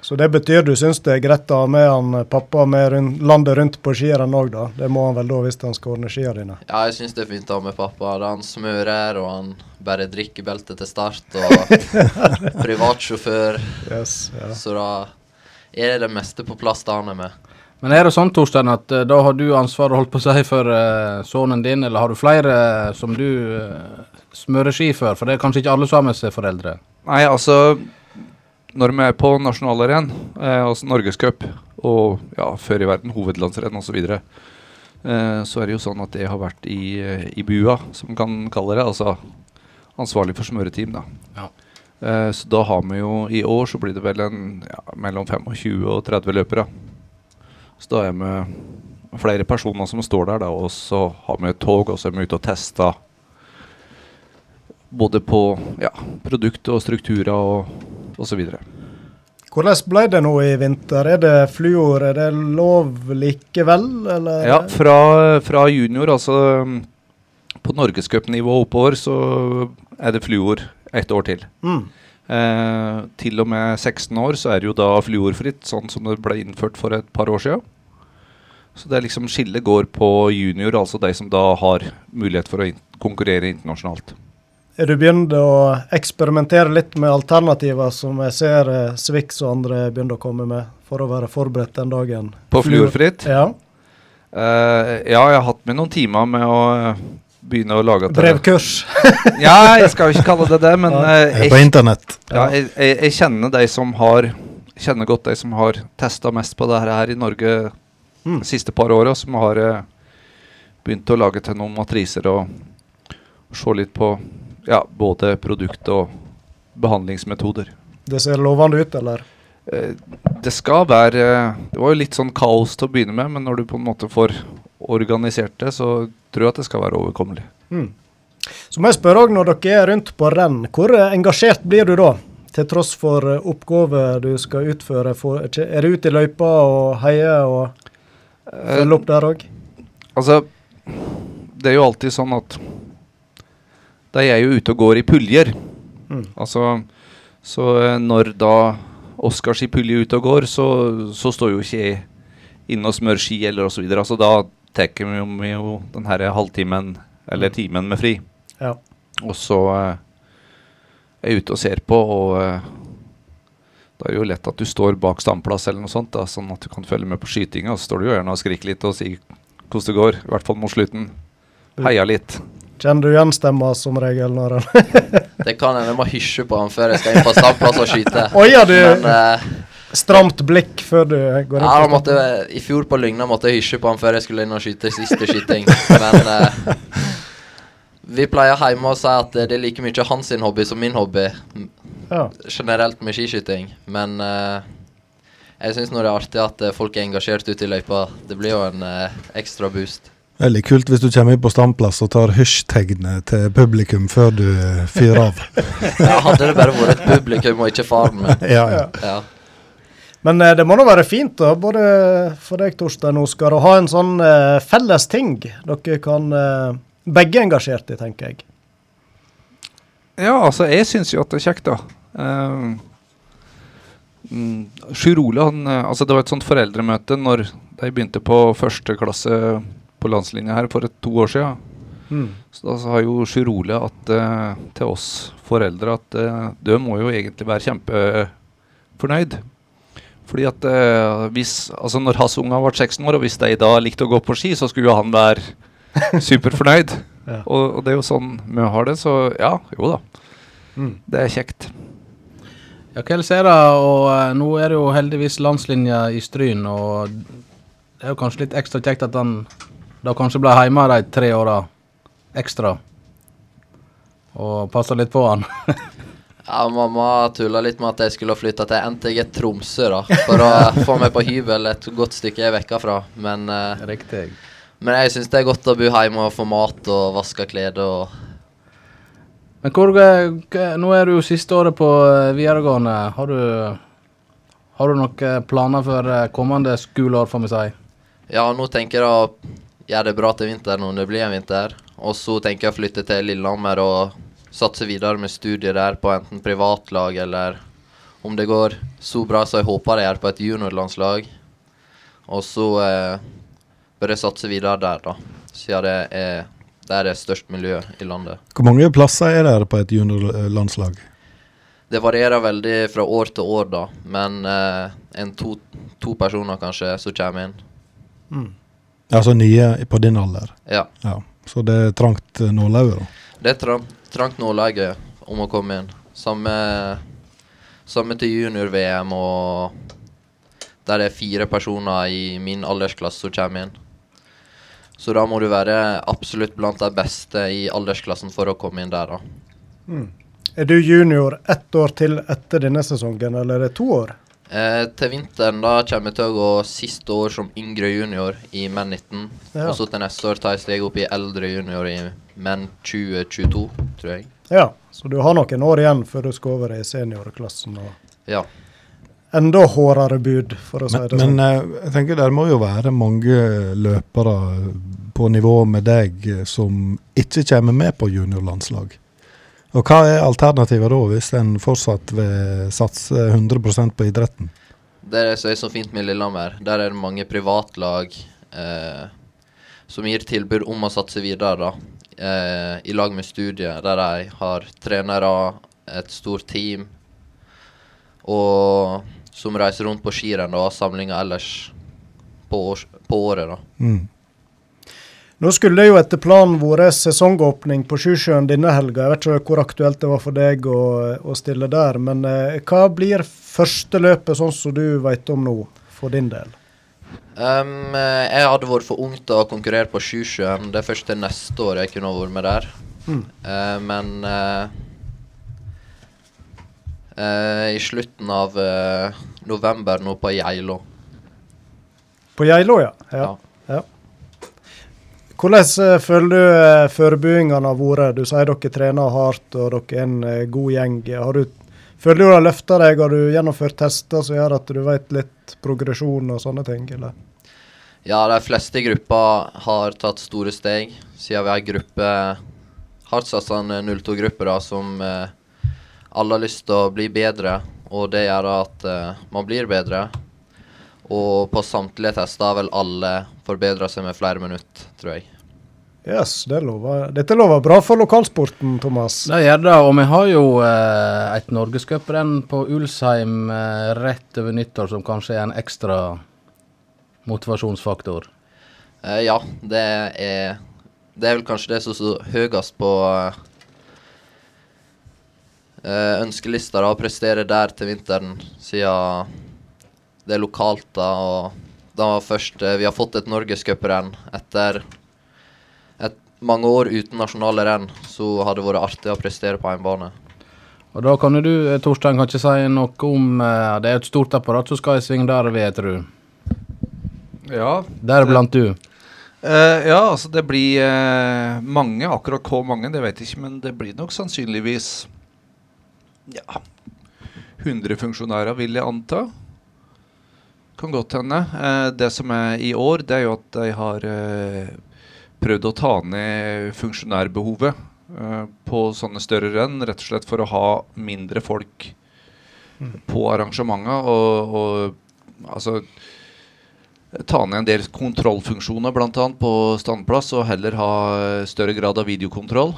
Så det betyr du syns det er greit å ha med han eh, pappa med rundt, landet rundt på skirenn òg, da? Det må han vel da hvis han skal ordne skia dine? Ja, jeg syns det er fint å ha med pappa. Han smører, og han bare drikker beltet til start, og privatsjåfør. Yes, ja. Så da er det det meste på plass da han er med. Men er det sånn, Torstein, at eh, da har du ansvaret holdt på å si for uh, sønnen din, eller har du flere som du uh, smører ski for? For det er kanskje ikke alle som har med seg foreldre? Nei, altså Når vi er på nasjonalarenaen, eh, altså Norgescup og ja, før i verden hovedlandsrenn osv., så, eh, så er det jo sånn at jeg har vært i, eh, i bua, som man kan kalle det. Altså ansvarlig for smøreteam, da. Ja. Eh, så da har vi jo I år så blir det vel en ja, mellom 25 og 30 løpere. Så da er vi flere personer som står der, da, og så har vi et tog, og så er vi ute og tester både på ja, produkt og strukturer og osv. Hvordan ble det nå i vinter? Er det fluor? Er det lov likevel, eller? Ja, fra, fra junior, altså um, på norgescupnivå oppover, så er det fluor ett år til. Mm. Eh, til og med 16 år så er det jo da fluorfritt, sånn som det ble innført for et par år siden. Så det er liksom skillet går på junior, altså de som da har mulighet for å in konkurrere internasjonalt. Er du begynt å eksperimentere litt med alternativer som jeg ser eh, Swix og andre begynner å komme med, for å være forberedt den dagen? På fluorfritt? Ja. Uh, ja, jeg har hatt med noen timer med å eh, begynne å lage det. Brevkurs. ja, jeg skal jo ikke kalle det det, men eh, jeg, På internett. Ja, jeg, jeg, jeg kjenner de som har kjenner godt de som har testa mest på det her i Norge Mm. de siste par åra, som har begynt å lage til noen matriser og se litt på ja, både produkt og behandlingsmetoder. Det ser lovende ut, eller? Eh, det skal være Det var jo litt sånn kaos til å begynne med, men når du på en måte får organisert det, så tror jeg at det skal være overkommelig. Mm. Så må jeg spørre òg, når dere er rundt på renn, hvor eh, engasjert blir du da? Til tross for eh, oppgaver du skal utføre. Er du ute i løypa og heier og følger opp der òg? Altså, det er jo alltid sånn at de er jeg jo ute og går i puljer. Mm. Altså, så eh, når da Oskars i pulje ute og går, så, så står jo ikke jeg inne og smører ski eller osv. Altså, da tar vi jo, den her halvtimen eller timen med fri. Ja. Og så eh, er jeg ute og ser på, og eh, da er det jo lett at du står bak standplass eller noe sånt, da, sånn at du kan følge med på skytinga. Så står du jo gjerne og skriker litt og sier hvordan det går, i hvert fall mot slutten. Heia litt. Kjenner du igjen stemma som regel når han Det kan hende jeg må hysje på han før jeg skal inn på standplass og skyte. Oi, ja, du Men uh, Stramt blikk før du går inn ja, på måtte I fjor på Lygna måtte jeg hysje på han før jeg skulle inn og skyte siste skyting. Men uh, vi pleier hjemme å si at det er like mye hans hobby som min hobby. Ja. Generelt med skiskyting. Men uh, jeg syns det er artig at folk er engasjert ute i løypa. Det blir jo en ekstra boost. Veldig kult hvis du kommer inn på standplass og tar hysj-tegnet til publikum før du eh, fyrer av. Ja, hadde det bare vært et publikum og ikke faren min. Ja, ja. Ja. Men eh, det må da være fint, da, både for deg, Torstein og Oskar, å ha en sånn eh, felles ting dere kan eh, begge engasjert i, tenker jeg. Ja, altså, jeg syns jo at det er kjekt, da. Uh, mm, Sjur Ole, han Altså, det var et sånt foreldremøte når de begynte på første klasse på landslinja her for et, to år siden. Mm. Så da sa jo Sjurole at, uh, til oss foreldre at uh, du må jo egentlig være kjempefornøyd. Fordi at uh, hvis Altså, når hans unger ble 16 år, og hvis de da likte å gå på ski, så skulle jo han være superfornøyd. Ja. Og, og det er jo sånn vi har det, så ja, jo da. Mm. Det er kjekt. Ja, hva ellers er det? Og uh, nå er det jo heldigvis landslinja i Stryn, og det er jo kanskje litt ekstra kjekt at han da kanskje ble hjemme de tre åra ekstra. Og passa litt på han. Ja, Mamma tulla litt med at jeg skulle flytte til NTG Tromsø da, for å få meg på hybel et godt stykke jeg er vekka fra. Men, eh, Riktig. men jeg syns det er godt å bo hjemme og få mat og vaske klær og Men hvor, nå er du jo siste året på eh, videregående. Har du, har du noen planer for eh, kommende skoleår, får vi si? Ja, nå tenker jeg å gjøre det bra til vinteren om det blir en vinter. Og så tenker jeg å flytte til Lillehammer og satse videre med studier der på enten privatlag eller om det går så bra som jeg håper det gjør på et juniorlandslag. Og så eh, bør jeg satse videre der, da. Siden det er der det er størst miljø i landet. Hvor mange plasser er det på et juniorlandslag? Det varierer veldig fra år til år, da. Men eh, en to, to personer kanskje som kommer inn. Mm. Altså nye på din alder. Ja. Ja. Så det er trangt eh, nålauge, da. Det er trang, trangt nåløye om å komme inn. Samme, samme til junior-VM og der det er fire personer i min aldersklasse som kommer inn. Så da må du være absolutt blant de beste i aldersklassen for å komme inn der, da. Mm. Er du junior ett år til etter denne sesongen, eller er det to år? Eh, til vinteren da kommer jeg til å gå siste år som yngre junior i menn 19. Ja. Og så til neste år tar jeg steg opp i eldre junior i menn 2022, tror jeg. Ja, så du har noen år igjen før du skal over i seniorklassen. og Ja. Enda hårdere bud, for å si Men, det sånn. men eh, jeg tenker det må jo være mange løpere på nivå med deg eh, som ikke kommer med på juniorlandslag. Og hva er alternativet da, hvis en fortsatt vil satse 100% på idretten? Det er det som er så fint med Lillehammer. Der er det mange privatlag eh, som gir tilbud om å satse videre, da. Eh, I lag med studiet, der de har trenere, et stort team, og som reiser rundt på skirenn og har samlinger ellers på, års, på året, da. Mm. Nå skulle det jo etter planen vært sesongåpning på Sjusjøen denne helga. Jeg vet ikke hvor aktuelt det var for deg å, å stille der, men eh, hva blir første løpet, sånn som du vet om nå, for din del? Um, eh, jeg hadde vært for ung til å konkurrere på Sjusjøen. Det er først til neste år jeg kunne vært med der. Mm. Uh, men uh, uh, i slutten av november nå på Geilo. På Geilo, ja. ja. ja. Hvordan eh, føler du eh, forberedelsene har vært? Du sier dere trener hardt og dere er en eh, god gjeng. Har du, føler du du har løfta deg? Har du gjennomført tester som gjør at du vet litt progresjon og sånne ting? eller? Ja, de fleste i gruppa har tatt store steg, siden vi er en gruppe hardtsatsende 02-gruppe da, som eh, alle har lyst til å bli bedre. Og det gjør at eh, man blir bedre. Og på samtlige tester har vel alle forbedra seg med flere minutter, tror jeg. Yes, det lover, Dette lover bra for lokalsporten, Thomas. Det gjør det, og vi har jo eh, et norgescuprenn på Ulsheim eh, rett over nyttår som kanskje er en ekstra motivasjonsfaktor. Eh, ja, det er Det er vel kanskje det som står høyest på eh, ønskelista, da, å prestere der til vinteren, siden det er lokalt, da. Og da først eh, Vi har fått et norgescuprenn etter et mange år uten nasjonale renn, så har det vært artig å prestere på en bane. Og da kan du, eh, Torstein, kanskje si noe om eh, Det er et stort apparat som skal i sving der, vet du. Ja. Deriblant du. Uh, ja, altså det blir uh, mange. Akkurat hvor mange, det vet jeg ikke, men det blir nok sannsynligvis ja 100 funksjonærer, vil jeg anta. Kan godt hende. Eh, det som er i år, det er jo at de har eh, prøvd å ta ned funksjonærbehovet eh, på sånne større renn, rett og slett for å ha mindre folk på arrangementer. Og, og altså ta ned en del kontrollfunksjoner bl.a. på standplass, og heller ha større grad av videokontroll.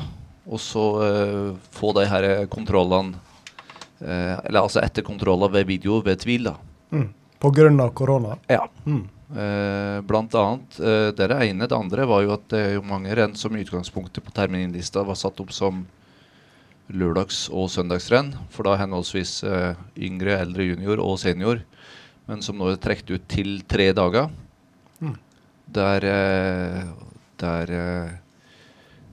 Og så uh, få de her kontrollene uh, Eller altså etterkontroller ved video ved tvil, da. Mm. Av korona? Ja. Mm. Eh, blant annet. Eh, det er det ene. Det andre var jo at det er jo mange renn som i utgangspunktet på terminlista var satt opp som lørdags- og søndagsrenn. For da henholdsvis eh, yngre, eldre junior og senior. Men som nå er trukket ut til tre dager. Mm. Der, eh, der eh,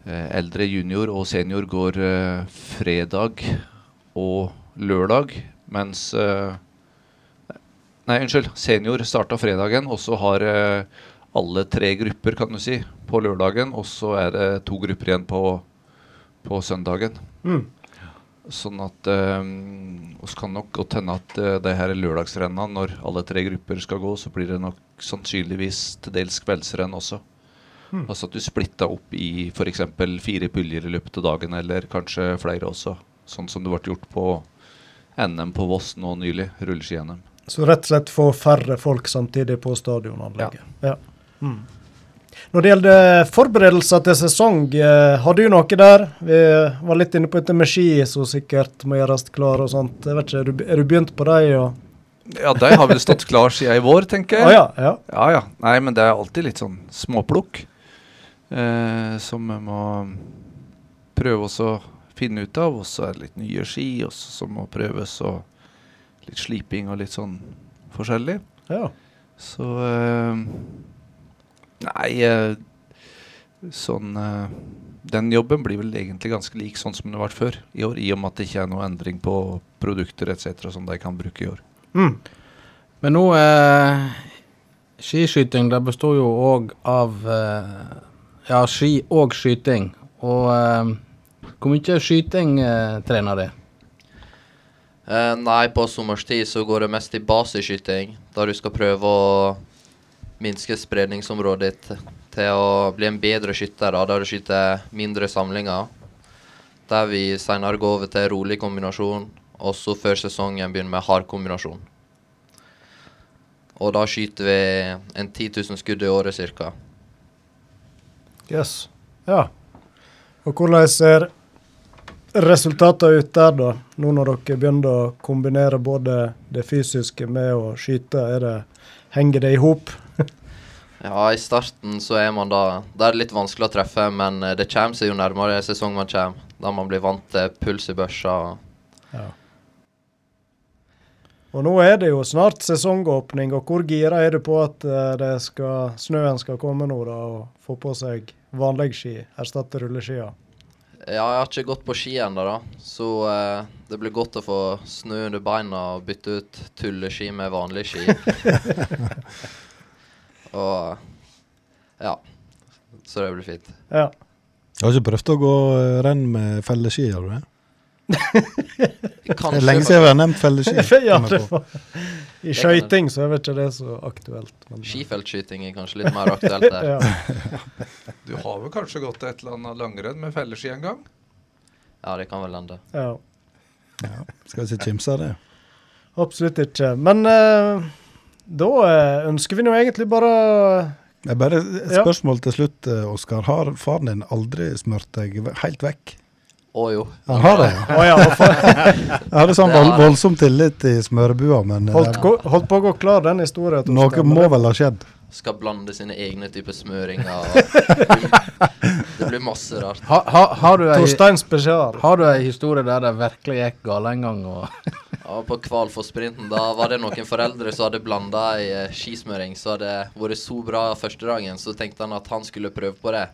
eh, eldre junior og senior går eh, fredag og lørdag, mens eh, Nei, unnskyld. Senior starta fredagen, og så har eh, alle tre grupper, kan du si, på lørdagen. Og så er det to grupper igjen på, på søndagen. Mm. Sånn at um, oss kan nok godt hende at uh, her her lørdagsrennene, når alle tre grupper skal gå, så blir det nok sannsynligvis til dels kveldsrenn også. Mm. Altså at du splitta opp i f.eks. fire puljer i løpet av dagen, eller kanskje flere også. Sånn som det ble gjort på NM på Voss nå nylig, rulleski-NM. Så rett og slett få færre folk samtidig på stadionanlegget. Ja. Mm. Når det gjelder forberedelser til sesong, eh, har du noe der? Vi var litt inne på dette med ski som sikkert må gjøres klar og sånt. Jeg vet ikke, Er du, begynt på dem? Og Ja, de har vel stått klar siden i vår, tenker jeg. Ah, ja, ja. Ja, ja. Nei, men det er alltid litt sånn småplukk eh, som vi må prøve oss å finne ut av. Og så er det litt nye ski også, som må prøves, og litt sliping og litt sånn forskjellig. ja. Så eh, Nei, eh, sånn eh, Den jobben blir vel egentlig ganske lik sånn som den har vært før i år, i og med at det ikke er noe endring på produkter etc. som de kan bruke i år. Mm. Men nå Skiskyting det består jo òg av Ja, ski og skyting. Og hvor mye skyting trener det? Eh, nei, på sommerstid så går det mest i basisskyting, der du skal prøve å minske spredningsområdet ditt til å bli en bedre skytter, da, der du skyter mindre samlinger. Der vi senere går over til rolig kombinasjon, og så før sesongen begynner med hard kombinasjon. Og da skyter vi en 10 000 skudd i året ca. Yes. Ja. Og hvordan ser resultatene ut der, da? Nå når dere begynner å kombinere både det fysiske med å skyte, det, henger det i hop? Ja, i starten så er man da Det er litt vanskelig å treffe, men eh, det kommer seg jo nærmere sesong man kommer. Da man blir vant til puls i børsa. Ja. Og nå er det jo snart sesongåpning, og hvor gira er du på at eh, det skal, snøen skal komme nå, da, og få på seg vanlige ski, erstatte rulleskia? Ja, jeg har ikke gått på ski ennå, da. Så eh, det blir godt å få snø under beina og bytte ut tulleski med vanlige ski. og ja. Så det blir fint. Ja. Jeg har ikke prøvd å gå eh, renn med felleski, har du det? Det Kanskje er lenge siden vi har nevnt felleski. ja, I skøyting så er vel ikke det så aktuelt. Men, Skifeltskyting er kanskje litt mer aktuelt der. ja. Du har vel kanskje gått et eller annet langrenn med felleski en gang? Ja, det kan vel hende. ja. Ja, skal ikke kimse av det. Absolutt ikke. Men uh, da eh, ønsker vi nå egentlig bare Det er bare et Ja. spørsmål til slutt, eh, Oskar. Har faren din aldri smurt deg helt vekk? Å jo. Han har det, ja. Å ja, og Jeg hadde sånn vold, voldsom tillit i smørebua, men eh, holdt, gå- holdt på å gå klar den historien. Noe skal, må vel ha skjedd. Skal blande sine egne typer smøringer. Og det blir masse rart. Ha, ha, har, du ei, har du ei historie der det virkelig gikk galt en gang? Og Ja, på Kvalfoss-sprinten da var det noen foreldre som hadde blanda i eh, skismøring. Så hadde vært så bra første dagen, så tenkte han at han skulle prøve på det.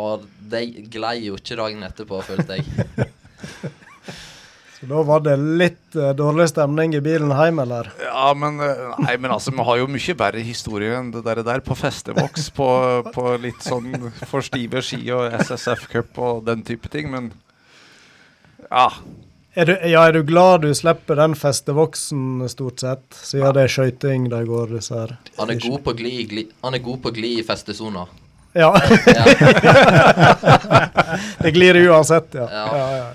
Og de glei jo ikke dagen etterpå, følte jeg. Så da var det litt uh, dårlig stemning i bilen hjem, eller? Ja, men, eh, nei, men altså, vi har jo mye verre historier enn det der, der på festevoks, på, på litt sånn for stive ski og SSF Cup og den type ting, men ja. Er du, ja, er du glad du slipper den festevoksen, stort sett? Siden det er skøyting de går, disse her. Han er god på glid gli, han god på gli i festesona. Ja. Det glir uansett, ja. Ja. ja.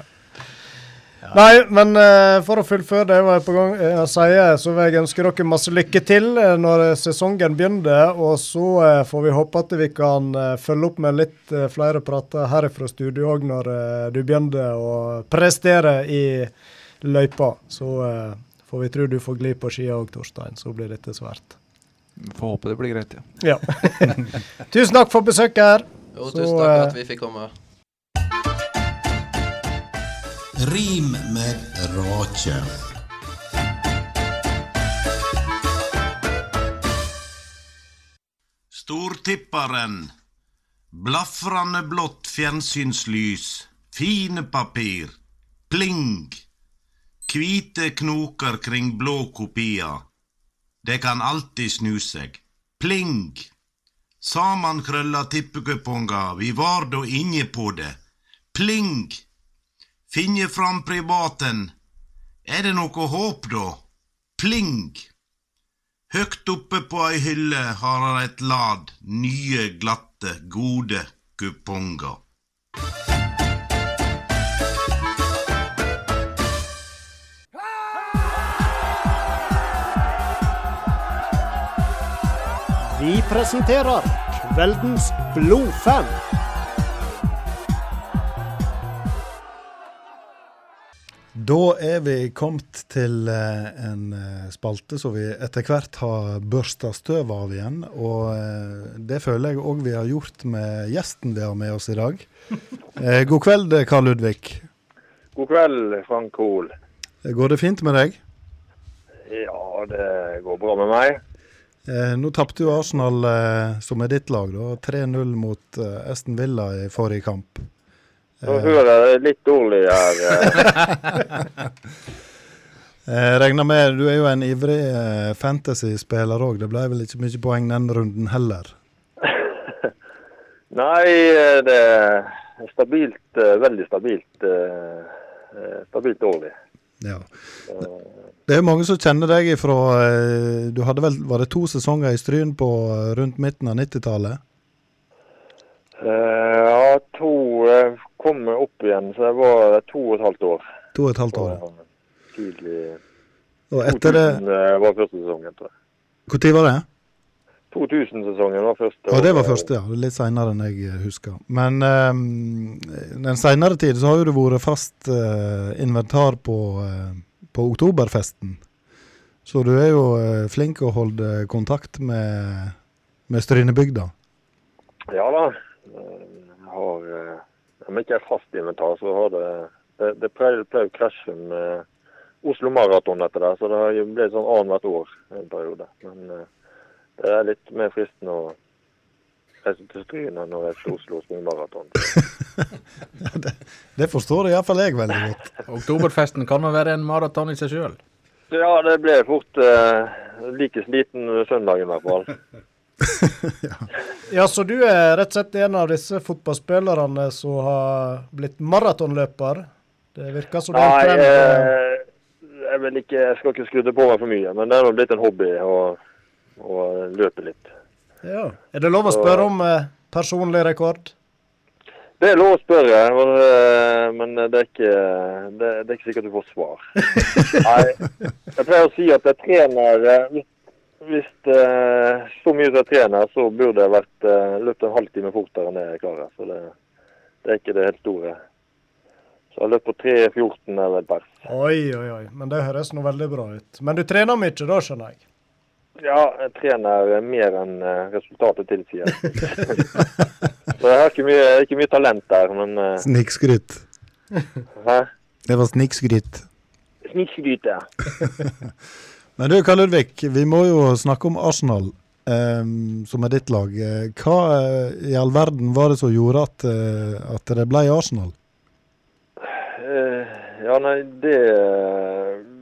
Nei, men uh, for å fullføre det jeg var på gang eh, å si, så vil jeg ønske dere masse lykke til eh, når sesongen begynner. Og så uh, får vi håpe at vi kan uh, følge opp med litt eh, flere prater her fra studio òg når eh, du begynner å prestere i løypa. Så eh, får vi tro du får gli på skia òg, Torstein. Så blir dette svært. Får håpe det blir greit, ja. Ja. Tusen takk for besøket her. Jo, Så, tusen takk for eh, at vi fikk komme. Rim med rake. Stortipparen. Blafrande blått fjernsynslys. Fine papir. Pling. Hvite knoker kring blå kopier. Det kan alltid snu seg. Pling. Samankrølla tippekuponger, vi var då inne på det. Pling. Finne fram privaten. Er det noe håp, da? Pling. Høgt oppe på ei hylle har han et lad nye, glatte, gode kuponger. Vi presenterer kveldens blodfan. Da er vi kommet til eh, en eh, spalte som vi etter hvert har børsta støv av igjen. Og eh, det føler jeg òg vi har gjort med gjesten vi har med oss i dag. Eh, god kveld, Karl Ludvig. God kveld, Frank Hoel. Går det fint med deg? Ja, det går bra med meg. Eh, nå tapte jo Arsenal, eh, som er ditt lag, 3-0 mot eh, Aston Villa i forrige kamp. Nå hører jeg litt dårlig her. eh. Jeg regner med du er jo en ivrig eh, fantasy-spiller òg. Det ble vel ikke mye poeng den runden heller. Nei, eh, det er stabilt, eh, veldig stabilt. eh, eh, Stabilt dårlig. Ja. Det er jo mange som kjenner deg ifra eh, Du hadde vel, var det to sesonger i Stryn på eh, rundt midten av 90-tallet? Eh, Ja, to, eh, kom opp igjen, så det var to og et halvt år. To og et halvt år. ja. Tidlig Og etter det 2000 det... var første sesongen, tror jeg. Når var det? 2000-sesongen var første. Ja, det var første, ja. Litt seinere enn jeg husker. Men um, den seinere tid så har jo du vært fast uh, inventar på, eh, på oktoberfesten. Så du er jo eh, flink å holde kontakt med, med Strynebygda. Ja da. Eh, Jeg har eh, Om ikke er fast inventar, så har det Det, pleier å krasje med Oslo Maraton etter det, så det har jo blitt sånn annethvert år en periode. Men eh, det er litt mer fristende å reise til Stryn enn å reise til Oslo maraton. Det forstår iallfall jeg veldig godt. Oktoberfesten kan jo være en maraton i seg sjøl. Ja, det ble fort eh, like sliten søndag i hvert fall. Ja, så du er rett og slett en av disse fotballspillerne som har blitt maratonløper? Det virker som det er en trend. eh, jeg, ikke, jeg skal ikke skru det på meg for mye, men det er blitt en hobby å, å løpe litt. Ja. Er det lov å spørre om eh, personlig rekord? Det er lov å spørre, men, eh, men det, er ikke, det, det er ikke sikkert du får svar. Nei, jeg pleier å si at jeg trener eh, Hvis, så mye som jeg trener, så burde jeg vært løpt en halvtime fortere enn det jeg klarer. Så det, det er ikke det helt store. Så jeg løp på 3.14 eller pers. Oi, oi, oi. Men det høres nå veldig bra ut. Men du trener mye da, skjønner jeg? Ja, jeg trener mer enn eh, resultatet tilsier. så jeg har ikke mye, ikke mye talent der, men uh... Snikskryt. Hæ? Det var snikskryt. Snikskryt, ja. Men du, Karl Ludvig, vi må jo snakke om Arsenal, eh, som er ditt lag. Hva eh, i all verden var det som gjorde at, eh, at det ble Arsenal? Eh, Ja, nei, det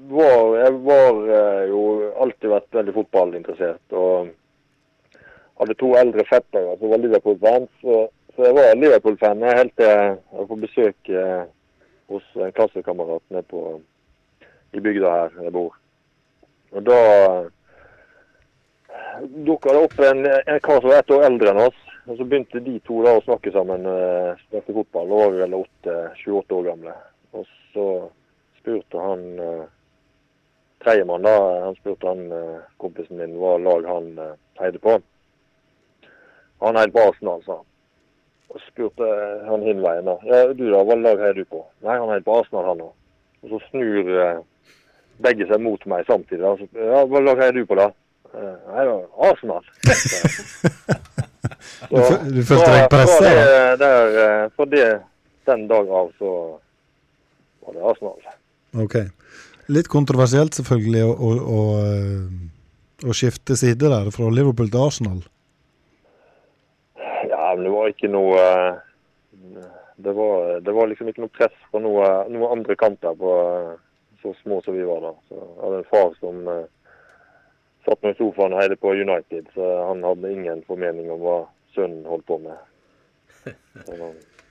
var Jeg var eh, jo alltid vært veldig fotballinteressert. Og hadde to eldre fettere som var Liverpool-fans. Så, så jeg var Liverpool-fan helt til jeg var på besøk eh, hos en klassekamerat i bygda her jeg bor. Og da dukka det opp en, en kar som var ett år eldre enn oss. Og så begynte de to da å snakke sammen, uh, spilte fotball. Da var vi vel åtte, 28 år gamle. Og så spurte han uh, tredjemann, da, han spurte han uh, kompisen min hva lag han uh, heide på. Han heide på Arsenal, sa han. Og spurte han hinveien da. Ja, du da, hva lag heier du på? Nei, han heide på Arsenal, han òg. Og så snur uh, begge seg mot meg samtidig. da. Så, ja, hva lag heier du på, da? Nei, da, Arsenal. Du du følte deg presset, da? det, eh, den dag av så var det Arsenal. Ok. Litt kontroversielt selvfølgelig å, å, å, eh, å skifte side der, fra Liverpool til Arsenal. Ja, men det var ikke noe eh, Det var, det var liksom ikke noe press fra noe, noe andre kanter på eh, så små som vi var da. Så jeg hadde en far som satt nå i sofaen og heide på United, så han hadde ingen formening om hva sønnen holdt på med. Så,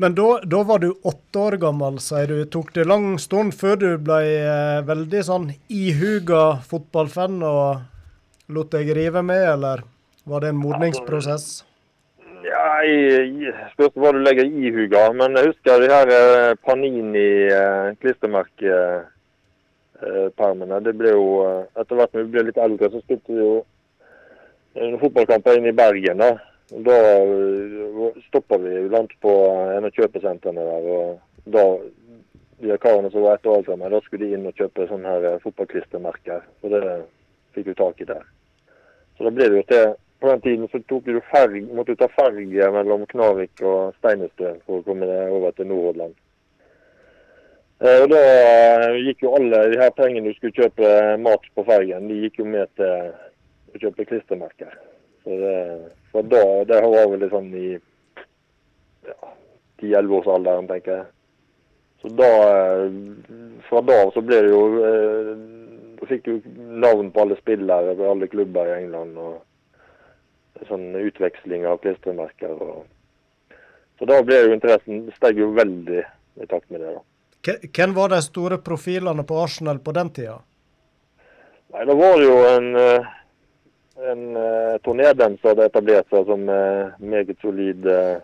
Men da, da var du åtte år gammel, sier du. Tok det lang stund før du ble eh, veldig sånn ihuga fotballfan og lot deg rive med, eller var det en modningsprosess? Ja, jeg spørs hva du legger i huga. Men jeg husker de her eh, Panini-klistremerkepermene. Det ble jo eh, Etter hvert når vi ble litt eldre, så spilte vi jo noen fotballkamper inne i Bergen. Da da uh, stoppa vi langt på en av kjøpesentrene der. Og da de karene som var etter alt sammen, da skulle de inn og kjøpe sånne her eh, fotballklistremerker. Og det fikk vi tak i der. Så da ble det jo til På den tiden så tok du ferg, måtte du ta ferge mellom Knarvik og Steinestø for å komme deg over til Nordhordland. Eh, og da eh, gikk jo alle de her pengene du skulle kjøpe mat på fergen, de gikk jo med til å kjøpe klistremerker. Så det, da, det var vel litt sånn i ja, 10-11-årsalderen, tenker jeg. Så da, eh, fra da av så ble det jo eh, Da fikk du navn på alle spillere på alle klubber i England. og Sånn utveksling av klistremerker. og Så da ble jo interessen steg jo veldig i takt med det. da. Hvem var de store profilene på Arsenal på den tida? Nei, Det var jo en, eh, en uh, Tony hadde etablert seg som eh, meget solid uh,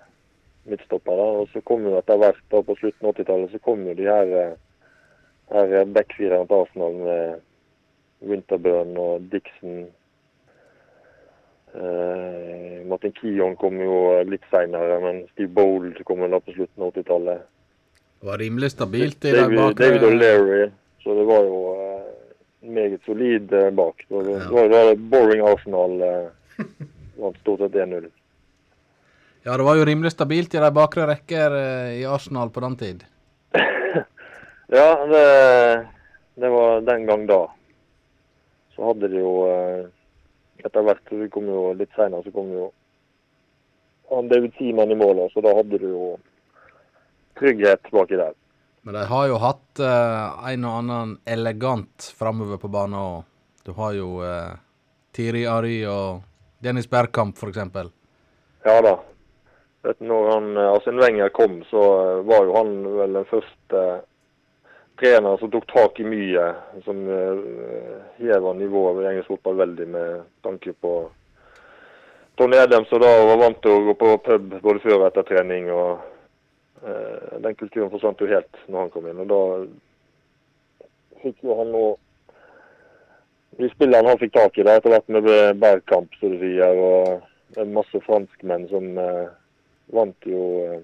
midtstopper. da, Og så kom jo etter hvert da på slutten av 80-tallet så kom jo de her, eh, her backfirerne til Arsenal med Winterburn og Dixon. Eh, Martin Keon kom jo litt seinere, men Steve Bold kom jo da på slutten av 80-tallet. Det var rimelig stabilt i dag David, David O'Leary. Så det var jo eh, meget solid eh, bak. Det var, det var, det var boring Arsenal. Eh, vant stort sett 1-0. Ja, det var jo rimelig stabilt i de bakre rekker eh, i Arsenal på den tid. Ja, det, det var den gang da. Så hadde de jo eh, Etter hvert så kom jo litt seinere, så kom jo han David Seaman i målet, så da hadde du jo trygghet baki der. Men de har jo hatt eh, en og annen elegant framover på banen òg. Du har jo eh, Tiri Ari og Dennis Bergkamp, eksempel. Ja da. Vet du, når han, eh, Arsene Wenger kom, så eh, var jo han vel den første treneren som tok tak i mye. Som heva nivået i engelsk fotball veldig med tanke på Tony Edem, som da var vant til å gå på pub både før og etter trening. og eh, Den kulturen forsvant jo helt når han kom inn. og Da fikk jo han nå De spillerne han fikk tak i, da, etter hvert med Bergkamp, som du sier, og masse franskmenn som eh, vant jo eh,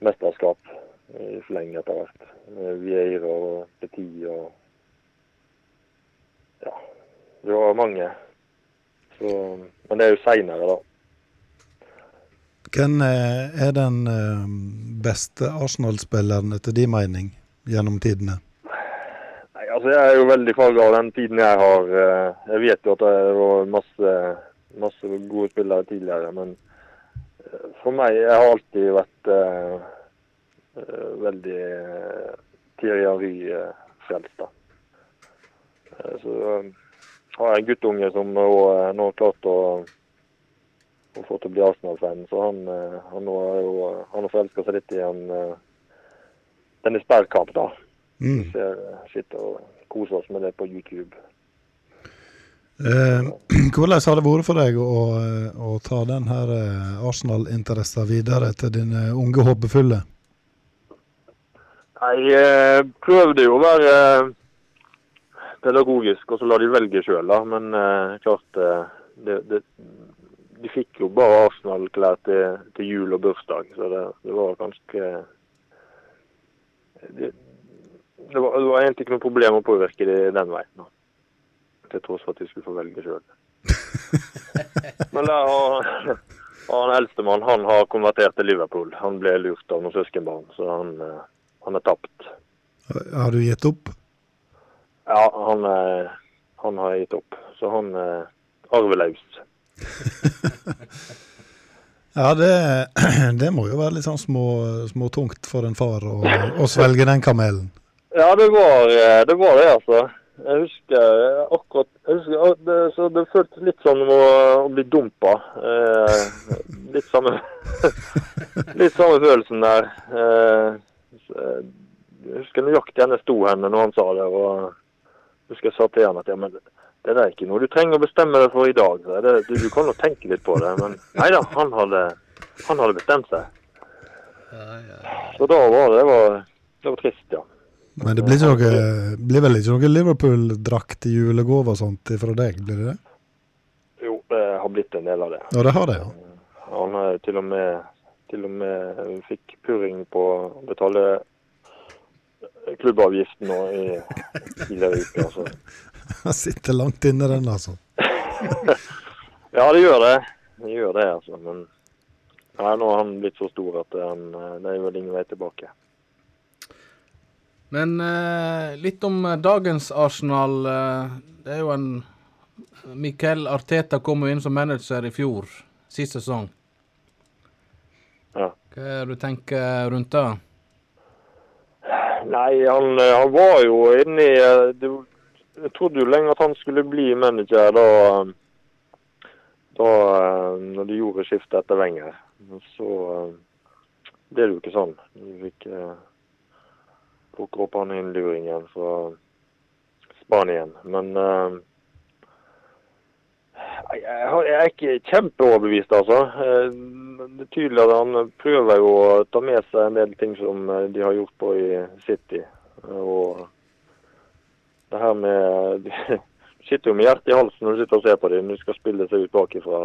mesterskap i fleng etter hvert. Eh, Vieira og Petit og Ja, det var mange. Så, men det er jo seinere, da. Hvem eh, er den eh, beste Arsenal-spilleren etter din mening gjennom tidene? Nei, altså Jeg er jo veldig farga av den tiden jeg har. eh, Jeg vet jo at det var masse, masse gode spillere tidligere, men for meg Jeg har alltid vært eh, veldig uh, Thierry Henry-frelst. Eh, Så har jeg en guttunge som nå har klart å, å få til å bli Arsenal-fan. Så han, eh, han nå er jo han har forelska seg litt i en eh, Dennis Bergkamp, da. Mm. Vi ser, sitter og koser oss med det på YouTube. Eh, hvordan har det vært for deg å, å ta den her eh, Arsenal-interessen videre til dine unge håpefulle? Jeg eh, prøvde jo å være eh, pedagogisk, og så la de velge sjøl, da. Men eh, klart eh, det, det, De fikk jo bare Arsenal-klær til, til jul og bursdag, så det, det var ganske det, det, var, det var egentlig ikke noe problem å påvirke det den veien. da. Til tross for at de skulle få velge sjøl. Men der har, han eldstemann han har konvertert til Liverpool. Han ble lurt av noen søskenbarn, så han, han er tapt. Har du gitt opp? Ja, han, han har gitt opp. Så han er arveløs. Ja, det, det må jo være litt sånn små, tungt for en far å, å svelge den kamelen. Ja, det var, eh, det var det, altså. Jeg husker eh, akkurat jeg husker, det, så det føltes litt sånn å, å bli dumpa. Eh, litt samme Litt samme følelsen der. Eh, eh, jeg husker nøyaktig hvor jeg sto henne når han sa det. og jeg husker jeg sa til henne at ja, men det er ikke noe du trenger å bestemme deg for i dag. Det, du, du kan jo tenke litt på det. Men nei da, han hadde, han hadde bestemt seg. Så da var det, det var, det var trist, ja. Men det blir, ikke noe, blir vel ikke noe Liverpool-drakt i julegave og sånt fra deg, blir det det? Jo, det har blitt en del av det. Ja, det har det, ja. Han har til og med, til og med fikk purring på å betale klubbavgiften nå i tidligere uker. Altså. Han sitter langt inne, den, altså. Ja, det gjør det. Det gjør det, altså. Men nei, nå har han blitt så stor at han, det er vel ingen vei tilbake. Men eh, litt om eh, dagens Arsenal. Eh, det er jo en Miquel Arteta kom jo inn som manager i fjor, sist sesong. Ja. Hva er det du tenker rundt det? Nei, han, han var jo inne i eh, det, Jeg trodde jo lenge at han skulle bli manager da, da eh, når de gjorde skiftet etter Wenger. Så eh, ble det jo ikke sånn. De fikk eh, plukke opp han innluringen fra Spanien. Men uh, Jeg jeg er ikke kjempeoverbevist, altså. Eh, Det er tydelig at han prøver å ta med seg en del ting som eh, de har gjort på i City. Og det her med Du sitter jo med hjertet i halsen når du sitter og ser på dem når de skal spille seg ut bakifra.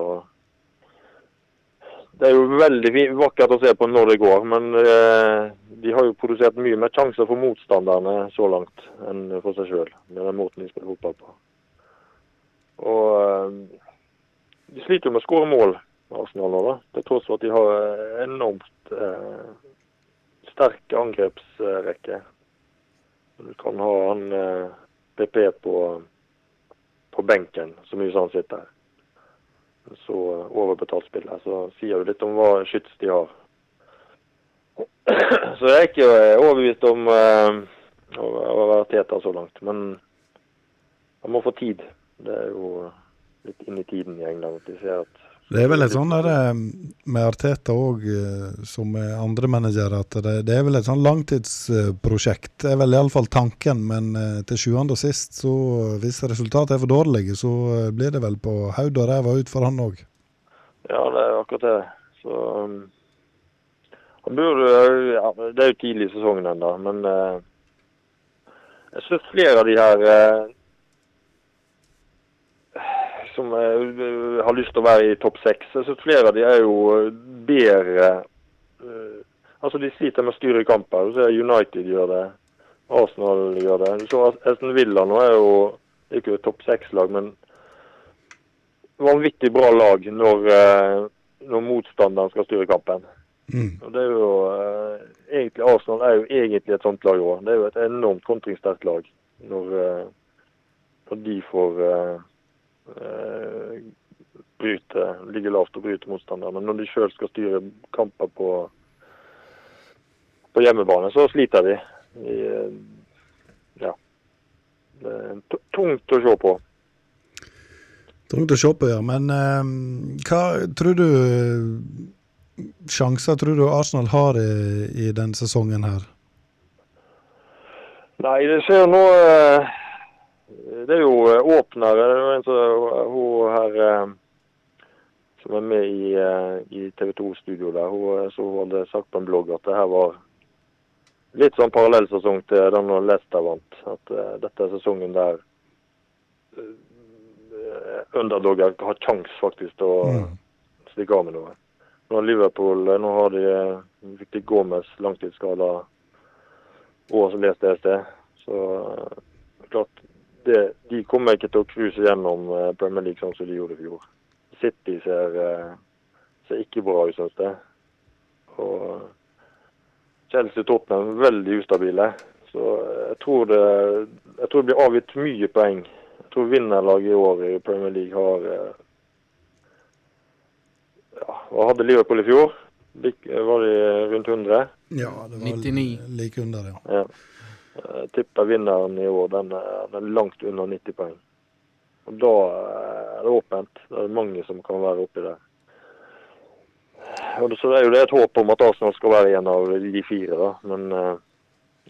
Det er jo veldig vakkert å se på når det går, men eh, de har jo produsert mye mer sjanser for motstanderne så langt enn for seg sjøl, med den måten de spiller fotball på. Og eh, de sliter jo med å skåre mål, Arsenal nå, da. Til tross for at de har eh, enormt eh, sterk angrepsrekke. Du kan ha han eh, PP på, på benken så mye som han sitter. Så eh, overbetalt spiller. Så sier du litt om hva skyts de har. Så jeg er ikke eh, overbevist om uh, være Teta så langt. Men han må få tid. Det er jo litt inn i tiden i England. at De ser at Det er vel et sånn eh, med Arteta òg, som med andre managere, at det, det er vel et sånn langtidsprosjekt. Det er vel iallfall tanken, men eh, til sjuende og sist, så hvis resultatet er for dårlig, så eh, blir det vel på haud og ræva ut for han òg. Ja, det er akkurat det. Så um, han burde ja, Det er jo tidlig i sesongen ennå, men eh, jeg syns flere av de her eh, som eh, har lyst til å være i topp seks, jeg syns flere av de er jo eh, bedre eh, Altså, de sliter med å styre kamper. Du ser United gjør det. Arsenal gjør det. Du så Aston Villa nå er jo det er ikke et topp seks-lag, men vanvittig bra lag når, når motstanderen skal styre kampen. Og det er jo egentlig Arsenal er jo egentlig et sånt lag òg. Det er jo et enormt kontringssterkt lag når, når de får bryte, ligge lavt og bryte motstanderne. Men når de sjøl skal styre kamper på, på hjemmebane, så sliter de. I, eh, ja. Det er tungt å se på. Tungt å se på, ja. Men eh, hva tror du Sjanser tror du Arsenal har i, i denne sesongen her? Nei, det skjer nå eh, Det er jo eh, åpnere. Det er en som hun her eh, som er med i, eh, i TV 2-studio der, hun, så hun hadde sagt på en blogg at det her var litt sånn parallellsesong til den når Leicester vant. At uh, dette er sesongen der uh, underdogger har kjangs faktisk til å stikke av med noe. Nå har Liverpool nå har de, fikk de Gomez langtidsskada og så leste jeg et sted. Så uh, klart, det, de kommer ikke til å cruise gjennom eh, Premier League sånn som de gjorde i fjor. City ser, eh, ser ikke bra ut, syns jeg. Og Chelsea-Tottenham veldig ustabile. Så jeg tror, det, jeg tror det blir avgitt mye poeng. Jeg tror vinnerlaget i år i Premier League har eh, ja, Hva hadde Liverpool i fjor? Var de rundt 100? Ja, det var 99. like under, ja. Ja. Jeg tipper vinneren i år den er, den er langt under 90 poeng. Og Da er det åpent. Det er mange som kan være oppi der. Og så er jo det et håp om at Arsenal skal være en av de fire, da. Men eh,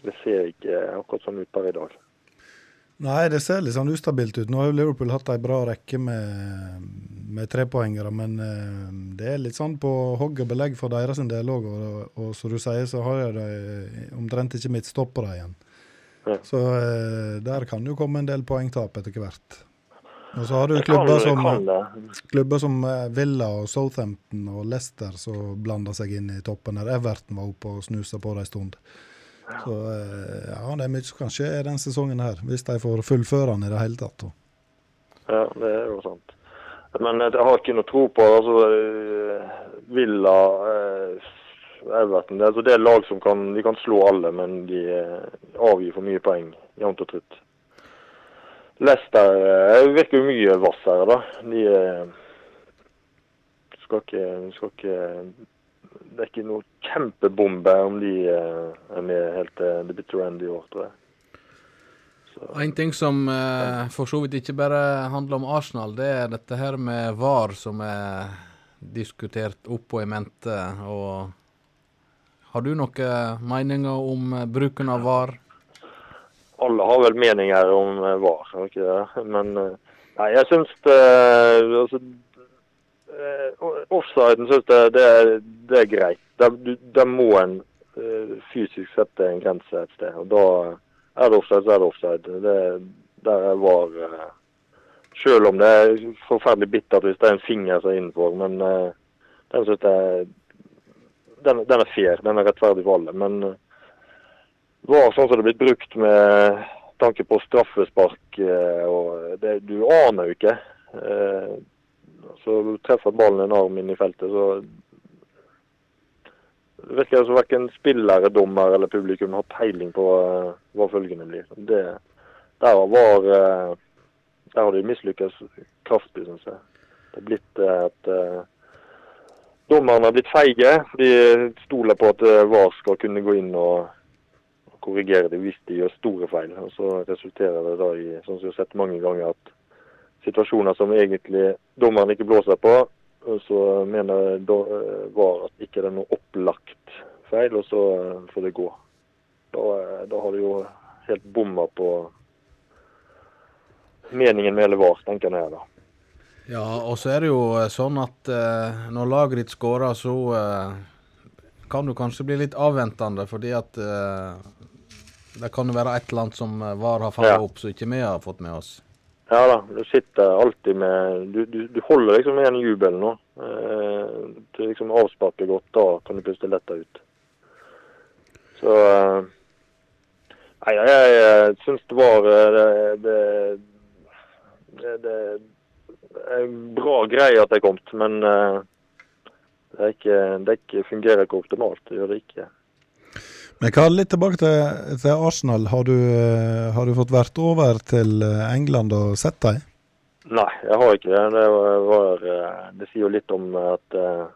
det ser ikke akkurat sånn ut per i dag. Nei, det ser litt sånn ustabilt ut. Nå har Liverpool hatt ei bra rekke med, med trepoengere, men eh, det er litt sånn på hogg og belegg for deres del òg. Og, og som du sier, så har de omtrent ikke midtstoppere igjen. Ja. Så eh, der kan jo komme en del poengtap etter hvert. Og så har du klubber som, klubber som eh, Villa og Southampton og Leicester som blander seg inn i toppen. der Everton var oppe og snusa på det en stund. Så eh, ja, det er mye som kan skje den denne sesongen her, hvis de får fullføre den i det hele tatt. Ja, det er jo sant. Men jeg har ikke noe tro på altså, eh, Villa, eh, Everton. Det altså, det er lag som kan, de kan slå alle, men de eh, avgir for mye poeng jevnt og trutt. Leicester eh, virker mye hvassere, da. De eh, skal ikke, skal ikke Det er ikke noe kjempebombe om de er med helt til the bitter end i år, tror jeg. En ting som eh, for så vidt ikke bare handler om Arsenal, det er dette her med VAR som er diskutert opp og i mente. Og har du noen meninger om eh, bruken av VAR? alle har vel meninger om eh, VAR, ikke det? Men eh, Nei, jeg syns det altså, eh, Offsiden syns jeg det, det er greit. Der, må en eh, fysisk sette en grense et sted. Og da er det offside, så er det offside. Det, der er var eh, Selv om det er forferdelig bittert hvis det er en finger som er innenfor, men eh, den syns jeg den, den er fair. Den er rettferdig for alle. Men eh, var sånn som det er blitt brukt med tanke på straffespark. eh, og det, Du aner jo ikke. Eh, Så treffer ballen en arm inn i feltet, så det virker som verken spillere, dommer eller publikum har peiling på hva følgene blir. Det, der var Der har de mislykkes kraftig, syns jeg. Det er blitt et dommerne har blitt feige. De stoler på at eh, VAR skal kunne gå inn og korrigere det hvis de gjør store feil. Og så resulterer det da i, som vi har sett mange ganger, at situasjoner som egentlig dommeren ikke blåser på, så mener eh, VAR at ikke det er noe opplagt feil, og så eh, får det gå. Da, da har de jo helt bomma på meningen med hele VAR, tenker jeg da. Ja, og så er det jo eh, sånn at eh, når laget ditt skårer, så eh, kan du kanskje bli litt avventende, fordi at eh, det kan jo være et eller annet som eh, VAR har fanget Ja. opp som ikke vi har fått med oss. Ja da, du sitter alltid med Du, du, du holder liksom en jubel nå. Eh, til liksom avsparker godt, da kan du plutselig lettere ut. Så eh, Nei, jeg, jeg, syns det var eh, det, det, det, det bra greie at det er kommet, men eh, det, ikke, det ikke, fungerer ikke optimalt. Det gjør det ikke. Men Karl, litt tilbake til, til Arsenal. Har du, eh, har du fått vært over til eh, England og sett dem? Nei, jeg har ikke det. Det, var, eh, det sier jo litt om at eh,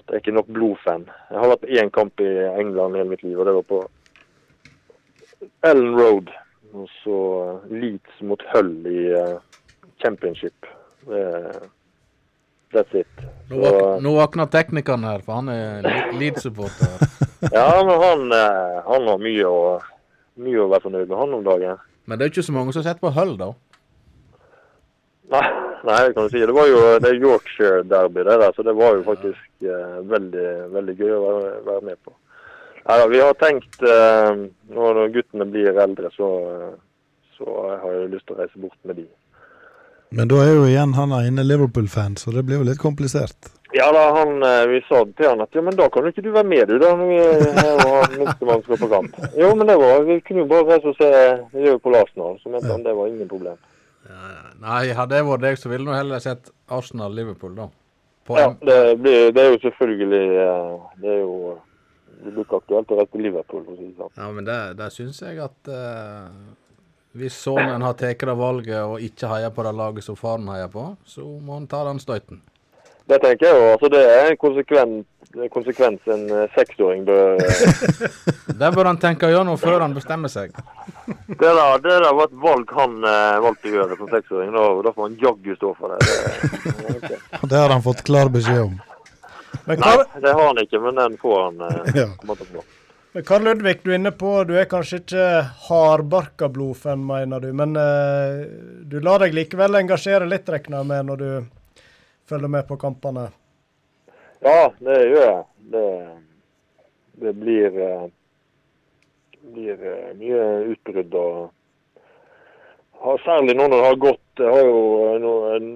at jeg er ikke nok blodfan. Jeg har vært på én kamp i England hele mitt liv, og det var på Ellen Road. Og så eh, Leeds mot Hull i eh, championship. Det, that's it. Nå, Så, nå våkner teknikeren her, for han er Le- Leeds-supporter. ja, men han, eh, han har mye å, mye å være fornøyd med, han om dagen. Men det er ikke så mange som sett på Hull, da. Nei, nei, det kan du si. Det var jo det er Yorkshire Derby, det der, så det var jo faktisk eh, veldig, veldig gøy å være, være med på. Ja, vi har tenkt eh, Når guttene blir eldre, så, eh, så har jeg lyst til å reise bort med de. Men da er jo igjen han ene Liverpool-fan, så det blir jo litt komplisert. Ja da, han, eh, vi sa til han at ja, men da kan jo ikke du være med, du, da. Når vi har minstemann skal på kamp. Jo, men det var Vi kunne jo bare reise og se Liverpool Arsenal, så mente han det var ingen problem. Nei, hadde jeg vært deg, så ville jeg heller sett Arsenal-Liverpool, da. På Ja, det, blir, det er jo selvfølgelig eh, Det er jo Det blir ikke aktuelt å reise til Liverpool, for å si det sånn. Ja, men det, det syns jeg at eh, hvis sønnen har tatt det valget og ikke heier på det laget som faren heier på, så må han ta den støyten. Det tenker jeg jo. Altså, det er en konsekvens, konsekvens en eh, seksåring bør eh, Det bør han tenke gjennom før han bestemmer seg. det, der, det der var et valg han eh, valgte å gjøre som seksåring. Da, da får han jaggu stå for det. det okay. Det har han fått klar beskjed om. Men Nei, det har han ikke, men den får han. Eh, Ja. komme til å få. Men Karl Ludvig, du er inne på du er kanskje ikke hardbarka blodfan, mener du. Men uh, du lar deg likevel engasjere litt, regner jeg med, når du følger med på kampene. Ja, det gjør jeg. Det, det blir, eh, blir eh, mye utbrudd og Særlig nå når det har gått Jeg har jo noen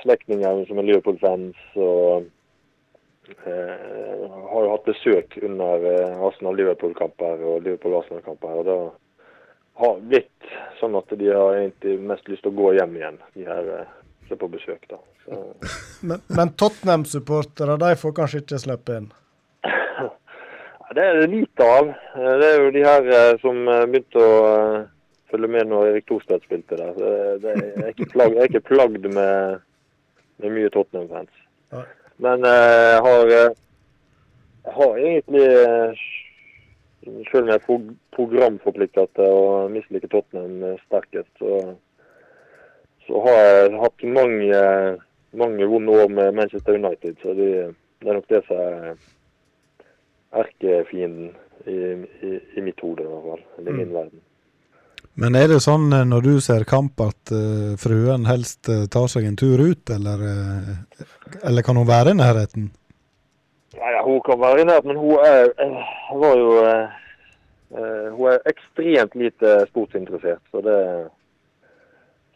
slektninger som er Liverpool-fans. og eh, har jo hatt besøk under eh, Arsenal-Liverpool-kamper og Liverpool-Arsenal-kamper. og da har blitt sånn at de har egentlig mest lyst til å gå hjem igjen, de her eh, som er på besøk. da. Så, Men, men Tottenham-supportere de får kanskje ikke slippe inn? Det er det lite av. Eh, Det er jo de her som begynte å følge med når Erik Thorstvedt spilte der. Så det- Jeg er ikke plagd, jeg er ikke plagd med, med mye Tottenham-fans. Men eh, jeg har, eh, jeg har egentlig eh, Selv om jeg er programforpliktet til å mislike Tottenham sterkest, så, så har jeg hatt mange, mange vonde år med Manchester United. Så de, det er nok det som er erkefienden i, i, i mitt hode, i hvert fall. Eller i min verden. Men er det sånn eh, når du ser kamp at uh, fruen helst eh, tar seg en tur ut, eller, uh, eller kan hun være i nærheten? Ja, ja, hun kan være i nærheten, men hun er, var jo uh, Hun er ekstremt lite sportsinteressert, så det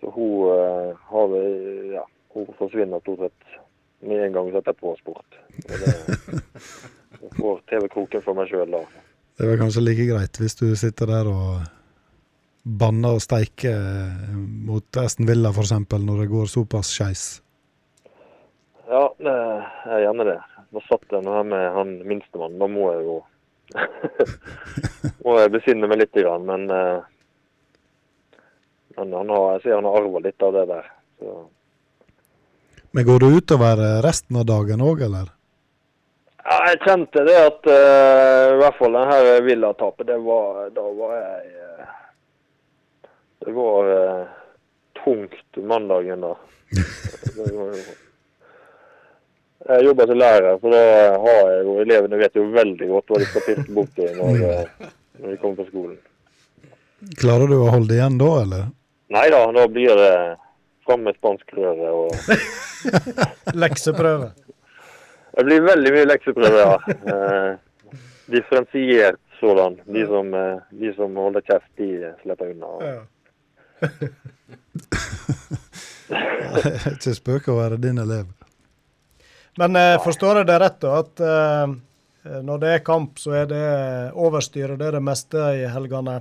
Så hun har Ja, hun forsvinner stort sett med en gang hun setter på sport. Det, hun får TV-kroken for meg sjøl da. Det er vel kanskje like greit hvis du sitter der og banner og steiker eh, mot Aston Villa f.eks. når det går såpass skeis. Ja, det er gjerne det. Nå satt jeg her med han minstemann. Da må jeg jo må jeg besinne meg litt, grann, men, eh, men han har, jeg ser han har arva litt av det der. Så. Men går det utover resten av dagen òg, eller? Ja, jeg kjente det at uh, i hvert fall det her Villa-tapet, det var Da var jeg Det var eh, tungt mandagen da. Jeg jobber som lærer, så da har jeg jo elevene vet jo veldig godt hva de skal pirke borti når, eh, når de kommer på skolen. Klarer du å holde det igjen da, eller? Nei da, da blir det fram med spanskrøret og Lekseprøve. Det blir veldig mye lekseprøve, ja. Eh, differensiert sådan. De som, eh, de som holder kjeft, de slipper unna. Er ikke spøk å være din elev. Men eh, forstår jeg det rett, da? At eh, når det er kamp, så er det overstyret det er det meste i helgene?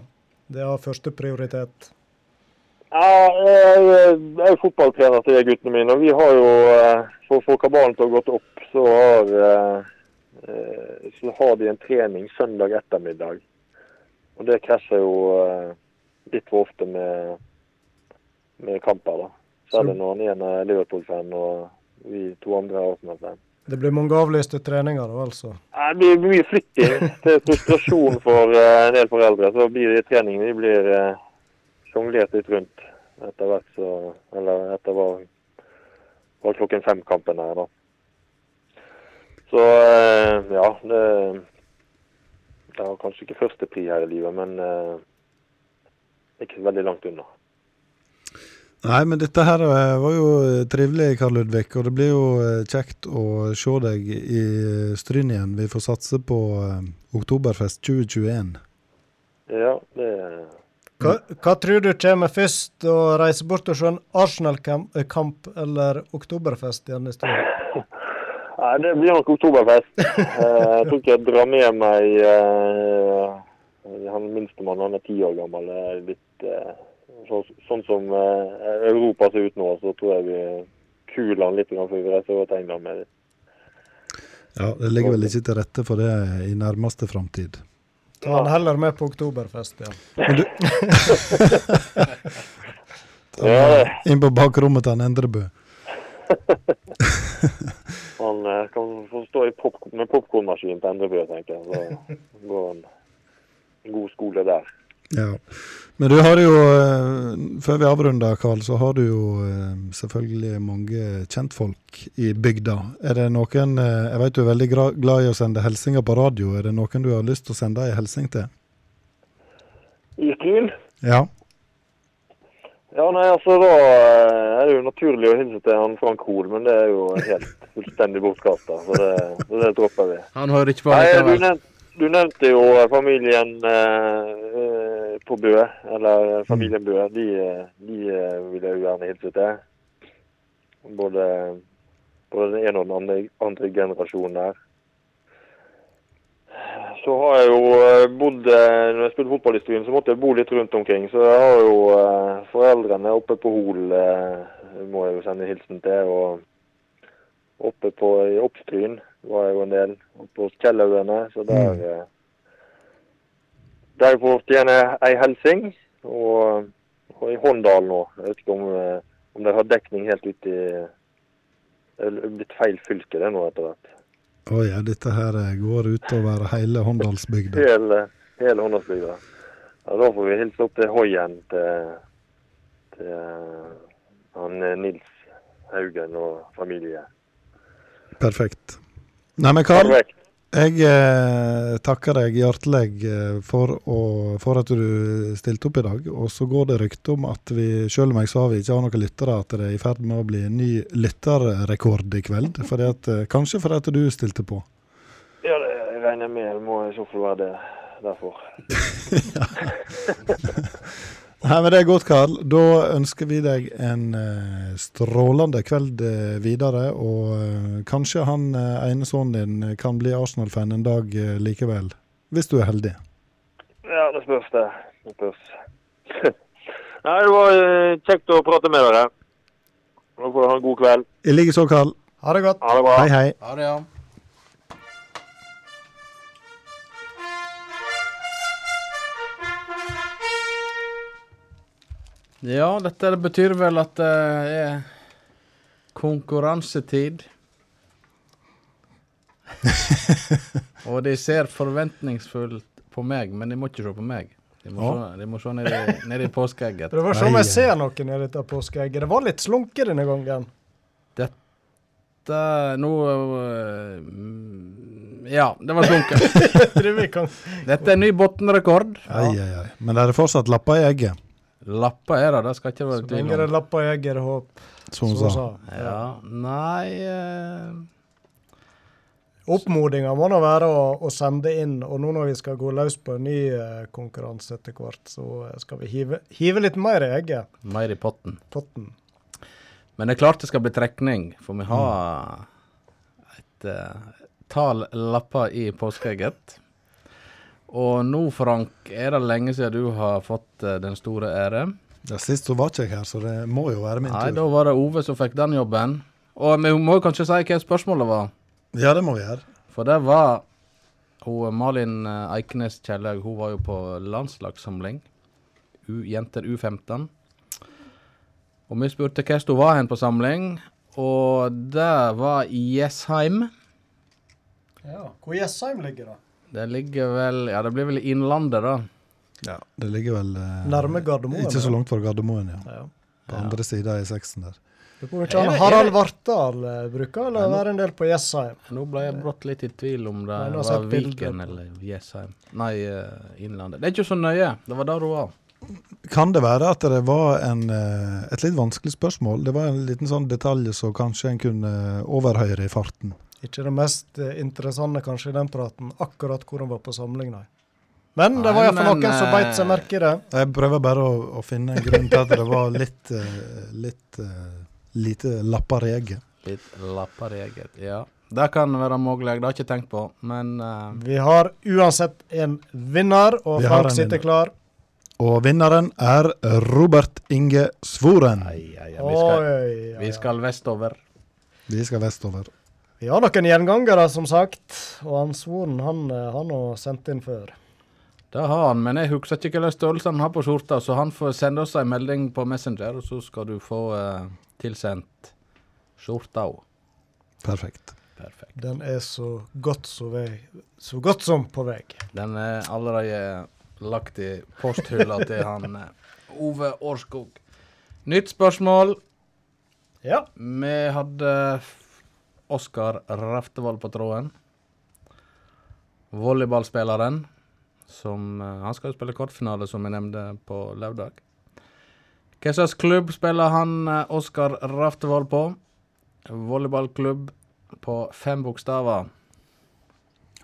Det har første prioritet? Ja, jeg jeg er fotballtrener til guttene mine, og vi har jo, eh, for å få kabalen til å gå opp, så har, eh, eh, så har de en trening søndag ettermiddag. Og det krasjer jo eh, litt for ofte med, med kamper, da. Særlig når han ene er Liverpool-fan og vi to andre er Arsenal-fan. Det blir mange avlyste treninger, da, altså? Det blir mye flytting til frustrasjon for eh, en del foreldre. Så blir de treningene de blir eh, sjonglert litt rundt etter hvert. Så, eller etter hva, hva klokken fem-kampen er, da. Så eh, ja, det, det er kanskje ikke førstepri her i livet, men eh, ikke veldig langt unna. Nei, men dette her eh, var jo eh, trivelig, Karl Ludvig. Og det blir jo eh, kjekt å se deg i Stryn igjen. Vi får satse på Oktoberfest 2021. Ja, det Hva, hva tror du kommer først, å reise bort og se en Arsenal-kamp eller Oktoberfest igjen i Stryn? Nei, det blir nok Oktoberfest. Eh, jeg tror ikke jeg drar med meg eh, Han minstemann, han er ti år gammel. Litt så, Sånn som eh, Europa ser ut nå, så tror jeg vi kuler han litt før vi reiser over til England med det. Ja, Det ligger vel ikke til rette for det i nærmeste framtid. Ta han heller med på Oktoberfest, ja. Men du Ta han Inn på bakrommet til han Endrebø. Han eh, kan få stå i pop med popkornmaskin på Endrebø, tenker jeg. Så går han en god skole der. Ja. Men du har jo, eh, før vi avrunder, Karl, så har du jo eh, selvfølgelig mange kjentfolk i bygda. Er det noen eh, Jeg vet du er veldig glad i å sende hilsener på radio. Er det noen du har lyst til å sende ei hilsing til? I Stryn? Ja. Ja, nei, altså da er det jo naturlig å hilse til han Frank Hoel, men det er jo helt fullstendig bortkasta. Så det, så det dropper vi. Han hører ikke på Nei, du, nevnte, du nevnte jo familien eh, på Bø, eller eh, familien Bø. De, de eh, vil jeg jo gjerne hilse til. Både, både den ene og den andre, andre generasjonen der. Så har jeg jo eh, bodd eh, Når jeg spilte fotball i Stryn, så måtte jeg bo litt rundt omkring. Så jeg har jo foreldrene oppe på Hol må jeg jo sende hilsen til. Og oppe på i Oppstryn var jeg jo en del. Oppe hos Kjellaugene. Så der eh, Der fortjener jeg ei hilsing. Og, og i Håndal nå. Jeg vet ikke om, eh, om de har dekning helt ut i Det er blitt feil fylke det nå etter hvert. Å ja, dette her eh, går utover hele Håndalsbygda. Hele, hele Håndalsbygda. Ja, da får vi hilse opp til Hoien til, til eh, han Nils Haugen og familie. Perfekt. Nei, men Karl, Perfekt. Jeg eh, takker deg hjertelig eh, for, å, for at du stilte opp i dag. Og så går det rykte om at vi, selv om jeg sa vi ikke har noen lyttere, at det er i ferd med å bli en ny lytterrekord i kveld. Fordi at, eh, kanskje fordi at du stilte på. Ja, det regner jeg med. Det må i så fall være det derfor. Nei, men Det er godt, Karl. Da ønsker vi deg en eh, strålende kveld eh, videre. Og eh, kanskje han ene sønnen din kan bli Arsenal-fan en dag likevel. Hvis du er heldig. Ja, det spørs det. Det spørs. Nei, det var kjekt å prate med dere. Nå får du ha en god kveld. I likeså, Karl. Ha det godt. Ha det bra. Hei, hei. Ha det, ja. Ja, dette betyr vel at det er konkurransetid. Og de ser forventningsfullt på meg, men de må ikke se på meg. De må, Ja. se, de må se ned i, ned i påskeegget. Det var som jeg ser noe nedi i påskeegget. Det var litt slunke denne gangen. Dette Nå mm, Ja, det var slunke. Dette er ny bunnrekord. Ai. Men det er fortsatt lapper i egget, Lapper er det, det skal ikke være Så tvil lenge det er lapper er det håp. som hun Så sa. Ja, nei eh, Oppmodinga må nå være å, å sende inn, og nå når vi skal gå løs på en ny eh, konkurranse etter hvert, så eh, skal vi hive, hive litt mer i egget. Mer i potten. Potten. Men det er klart det skal bli trekning, for vi har et uh, tall lapper i påskeegget. Og nå, Frank, er det lenge siden du har fått eh, den store ære. Ja, sist så var ikke jeg her, så det må jo være min Nei, tur. da var det Ove som fikk den jobben. Og vi må kanskje si hva spørsmålet var. Ja, det må vi gjøre. For det var hun Malin eh, Eikenes Kjellaug, hun var jo på landslagssamling. U, jenter U15. Og vi spurte hvor hun var hen på samling, og det var i Jessheim. Ja. Hvor Jessheim ligger da? Det ligger vel Ja, det blir vel Innlandet, da. Ja, Det ligger vel eh, Nærme Gardermoen, Ikke så langt fra Gardermoen, ja. Ja. På andre sida i seksen der. Det kommer ikke an. Harald Vartdal eh, bruker eller være en del på Jessheim. Nå ble jeg brått litt i tvil om det Nei, var Viken eller Jessheim. Nei, eh, Innlandet. Det er ikke så nøye. Det var der hun var. Kan det være at det var en, eh, et litt vanskelig spørsmål? Det var en liten sånn detalj som kanskje en kunne overhøre i farten. Ikke det mest eh, interessante kanskje i den praten, akkurat hvor han var på samling, nei. Men det var iallfall noen som beit seg eh, merke i det. Jeg prøver bare å, å finne en grunn til at det var litt, eh, litt eh, lite lappareget. Litt lappareget. Ja. Det kan være mulig. Det har jeg ikke tenkt på, men uh... Vi har uansett en vinner, og Vi Frank sitter vinner. klar. Og vinneren er Robert Inge Svoren. ja, vi, skal, Oi, ja, vi skal vestover. Vi skal vestover. Vi har noen gjengangere, som sagt. Og han Svoren han eh, har nå sendt inn før. Det har han, men jeg husker ikke hvilken størrelse han har på skjorta, så han får sende oss en melding på Messenger, og så skal du få eh, tilsendt skjorta òg. Perfekt. Perfekt. Den er så godt, så, vei, så godt som på vei. Den er allerede lagt i posthylla til han eh, Ove Årskog. Nytt spørsmål. Ja. Vi hadde Oskar Raftevold på tråden. Volleyballspilleren. Som eh, Han skal jo spille kortfinale, som jeg nevnte på lørdag. Hva slags klubb spiller han eh, Oskar Raftevold på? Volleyballklubb på fem bokstaver.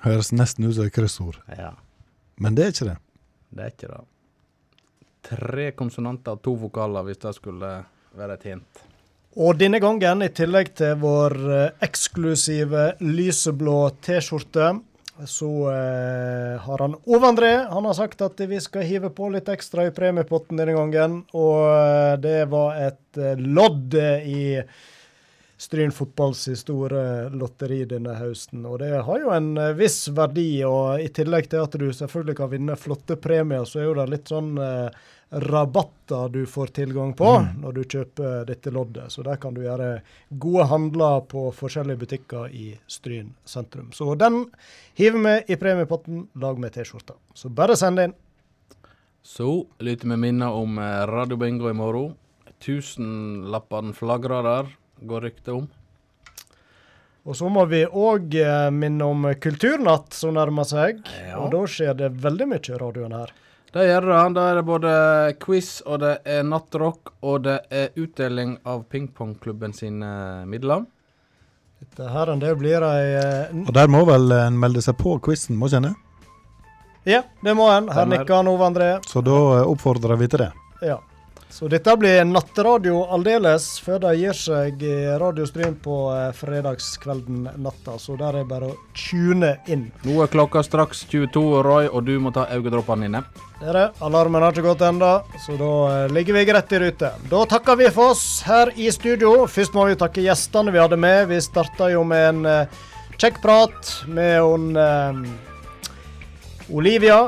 Høres nesten ut som et kryssord. Ja. Men det er ikke det. Det er ikke det. Tre konsonanter og to vokaler, hvis det skulle være et hint. Og denne gangen, i tillegg til vår eh, eksklusive lyseblå T-skjorte, så eh, har han Ove André han har sagt at vi skal hive på litt ekstra i premiepotten denne gangen. Og eh, det var et eh, lodd i Stryn fotballs store lotteri denne høsten. Og det har jo en viss verdi. Og i tillegg til at du selvfølgelig kan vinne flotte premier, så er jo det litt sånn eh, rabatter du får tilgang på Mm. når du kjøper dette loddet. Så der kan du gjøre gode handler på forskjellige butikker i Stryn sentrum. Så den hiver vi i premiepotten lag med T-skjorta. Så bare send inn. Så lytter vi minner om radiobingo Radio Bingo i morgen. Tusenlappene flagrer der, går rykte om. Og så må vi òg minne om Kulturnatt som nærmer seg. Ja. Og da skjer det veldig mye i radioen her. Det gjør det. Da er det både quiz, og det er nattrock, og det er utdeling av pingpongklubben sine midler. Dette her det blir ei uh, Og der må vel en melde seg på quizen, må ikke en det? Ja, det må en. Her nikker han Ove André. Så da eh, oppfordrer vi til det. Ja. Så dette blir nattradio aldeles før de gir seg i radiostryn på eh, fredagskvelden natta. Så der er bare å tune inn. Nå er klokka straks 22, Roy, og du må ta øyedråpene dine. Det er det. Alarmen har ikke gått ennå, så da eh, ligger vi greit i rute. Da takker vi for oss her i studio. Først må vi takke gjestene vi hadde med. Vi starta jo med en eh, kjekk prat med hun eh, Olivia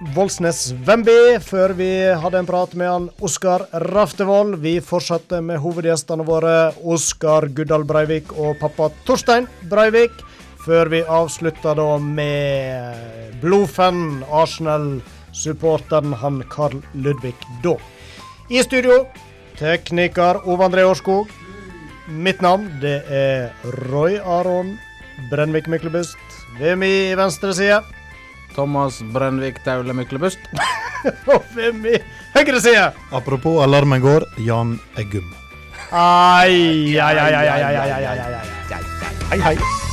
Voldsnes Wemby, før vi hadde en prat med han Oskar Raftevold. Vi fortsatte med hovedgjestene våre Oskar Guddal Breivik og pappa Torstein Breivik. Før vi avslutta da med blodfan, Arsenal-supporteren han Carl Ludvig da. I studio, tekniker Ove André Årskog. Mitt navn det er Roy Aron Brennvik Myklebust. Ved min venstre side. Thomas Brennvik Taule Myklebust. Og ved i høyre side. Apropos alarmen går, Jan Eggum. Ai, ai, ai, ai, ai, ai, ai, ai, ai, ai, ai. Hei, hei.